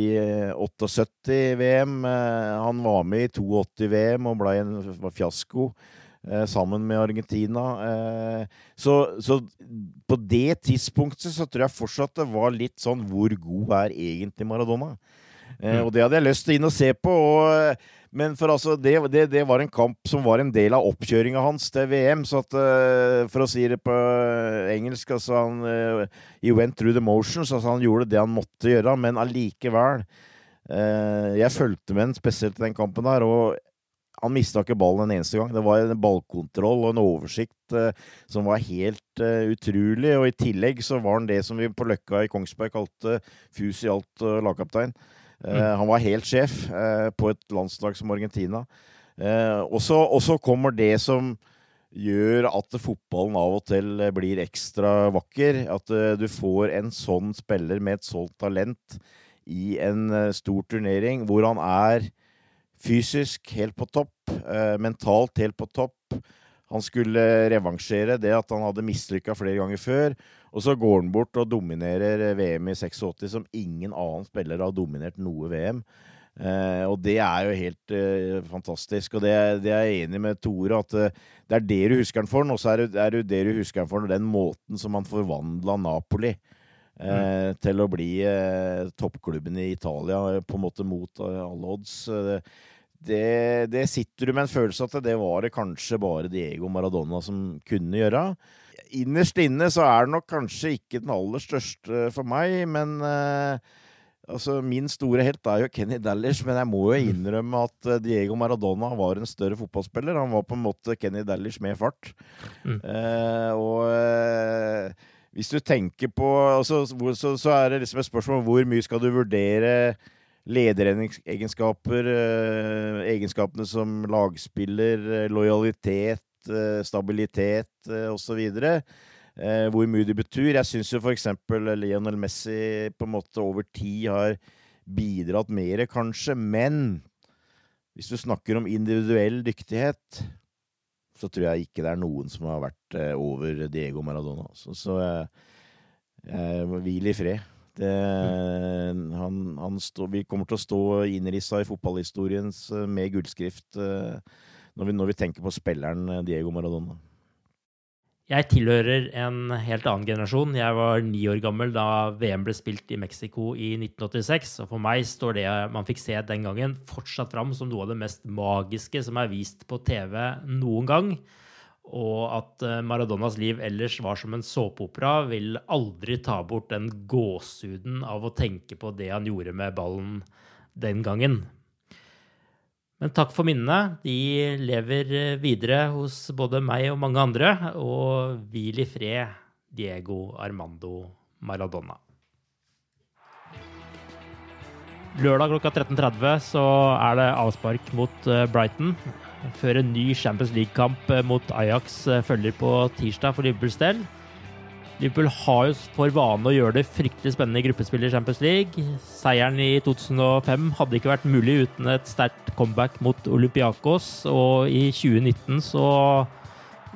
78-VM. Uh, eh, han var med i 82-VM og ble en fiasko. Eh, sammen med Argentina. Eh, så, så, på det tidspunktet så tror jeg fortsatt det var litt sånn Hvor god er egentlig Maradona? Eh, mm. Og det hadde jeg lyst til inn og se på. Og, men for altså, det, det, det, var en kamp som var en del av oppkjøringa hans til VM. Så at, for å si det på engelsk altså han, He went through the motions. Altså han gjorde det han måtte gjøre, men allikevel Jeg fulgte med han spesielt i den kampen der. Og han mista ikke ballen en eneste gang. Det var en ballkontroll og en oversikt eh, som var helt eh, utrolig. Og i tillegg så var han det som vi på Løkka i Kongsberg kalte fus i alt eh, lagkaptein. Mm. Han var helt sjef på et landslag som Argentina. og så kommer det som gjør at fotballen av og til blir ekstra vakker. At du får en sånn spiller med et sånt talent i en stor turnering, hvor han er Fysisk helt på topp, eh, mentalt helt på topp. Han skulle revansjere det at han hadde mislykka flere ganger før. Og så går han bort og dominerer VM i 86, som ingen annen spiller har dominert noe VM. Eh, og det er jo helt eh, fantastisk. Og det, det, er jeg enig med Tore at eh, det er det du husker han for. Og så er det, er det du husker han for den måten som han forvandla Napoli eh, mm. til å bli eh, toppklubben i Italia, på en måte mot alle odds. Det, det, det, sitter du med en følelse at det var det kanskje bare Diego Maradona som kunne gjøre. Innerst inne så er det nok kanskje ikke den aller største for meg, men eh, altså min store helt er jo Kenny Dallish, men jeg må jo mm. innrømme at eh, Diego Maradona var en større fotballspiller. Han var på en måte Kenny Dallish med fart. Mm. Eh, og eh, hvis du tenker på altså, så, så, er det liksom et spørsmål om hvor mye skal du vurdere lederegenskaper, eh, egenskapene som lagspiller, lojalitet, lojalitet, eh, stabilitet osv. Hvor mye det betyr. Jeg syns jo f.eks. Lionel Messi på en måte over tid har bidratt mer, kanskje. Men hvis du snakker om individuell dyktighet, så tror jeg ikke det er noen som har vært over Diego Maradona. Så, så jeg hvil i fred. Det, han, han stå, vi kommer til å stå innrissa i fotballhistoriens eh, med gullskrift eh, når vi, når vi, tenker på spilleren eh, Diego Maradona. Jeg tilhører en helt annen generasjon. Jeg var ni år gammel da VM ble spilt i Mexico i 1986. Og for meg står det man fikk se den gangen, fortsatt fram som noe av det mest magiske som er vist på TV noen gang og at eh, Maradonas liv ellers var som en såpeopera, vil aldri ta bort den gåsehuden av å tenke på det han gjorde med ballen den gangen. Men takk for minnene. De lever eh, videre hos både meg og mange andre. Og hvil i fred, Diego Armando Maradona. Lørdag klokka 13.30 så er det avspark mot eh, Brighton før en ny Champions League-kamp eh, mot Ajax eh, følger på tirsdag for Liverpools del. Liverpool har jo for vane å gjøre det fryktelig spennende i gruppespill i Champions League. Seieren i 2005 hadde ikke vært mulig uten et sterkt comeback mot Olympiakos, og i 2019 så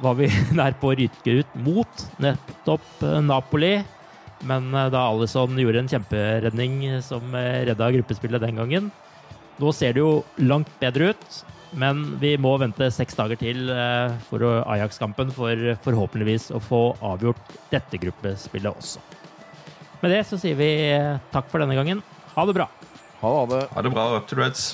var vi nær på å ryke ut mot nettopp eh, Napoli. Men da Alison gjorde en kjemperedning som redda gruppespillet den gangen. Nå ser det jo langt bedre ut. Men vi må vente seks dager til eh, for Ajax-kampen for forhåpentligvis å få avgjort dette gruppespillet også. Med det så sier vi eh, takk for denne gangen. Ha det bra. Ha det. Ha det bra. Up to Reds.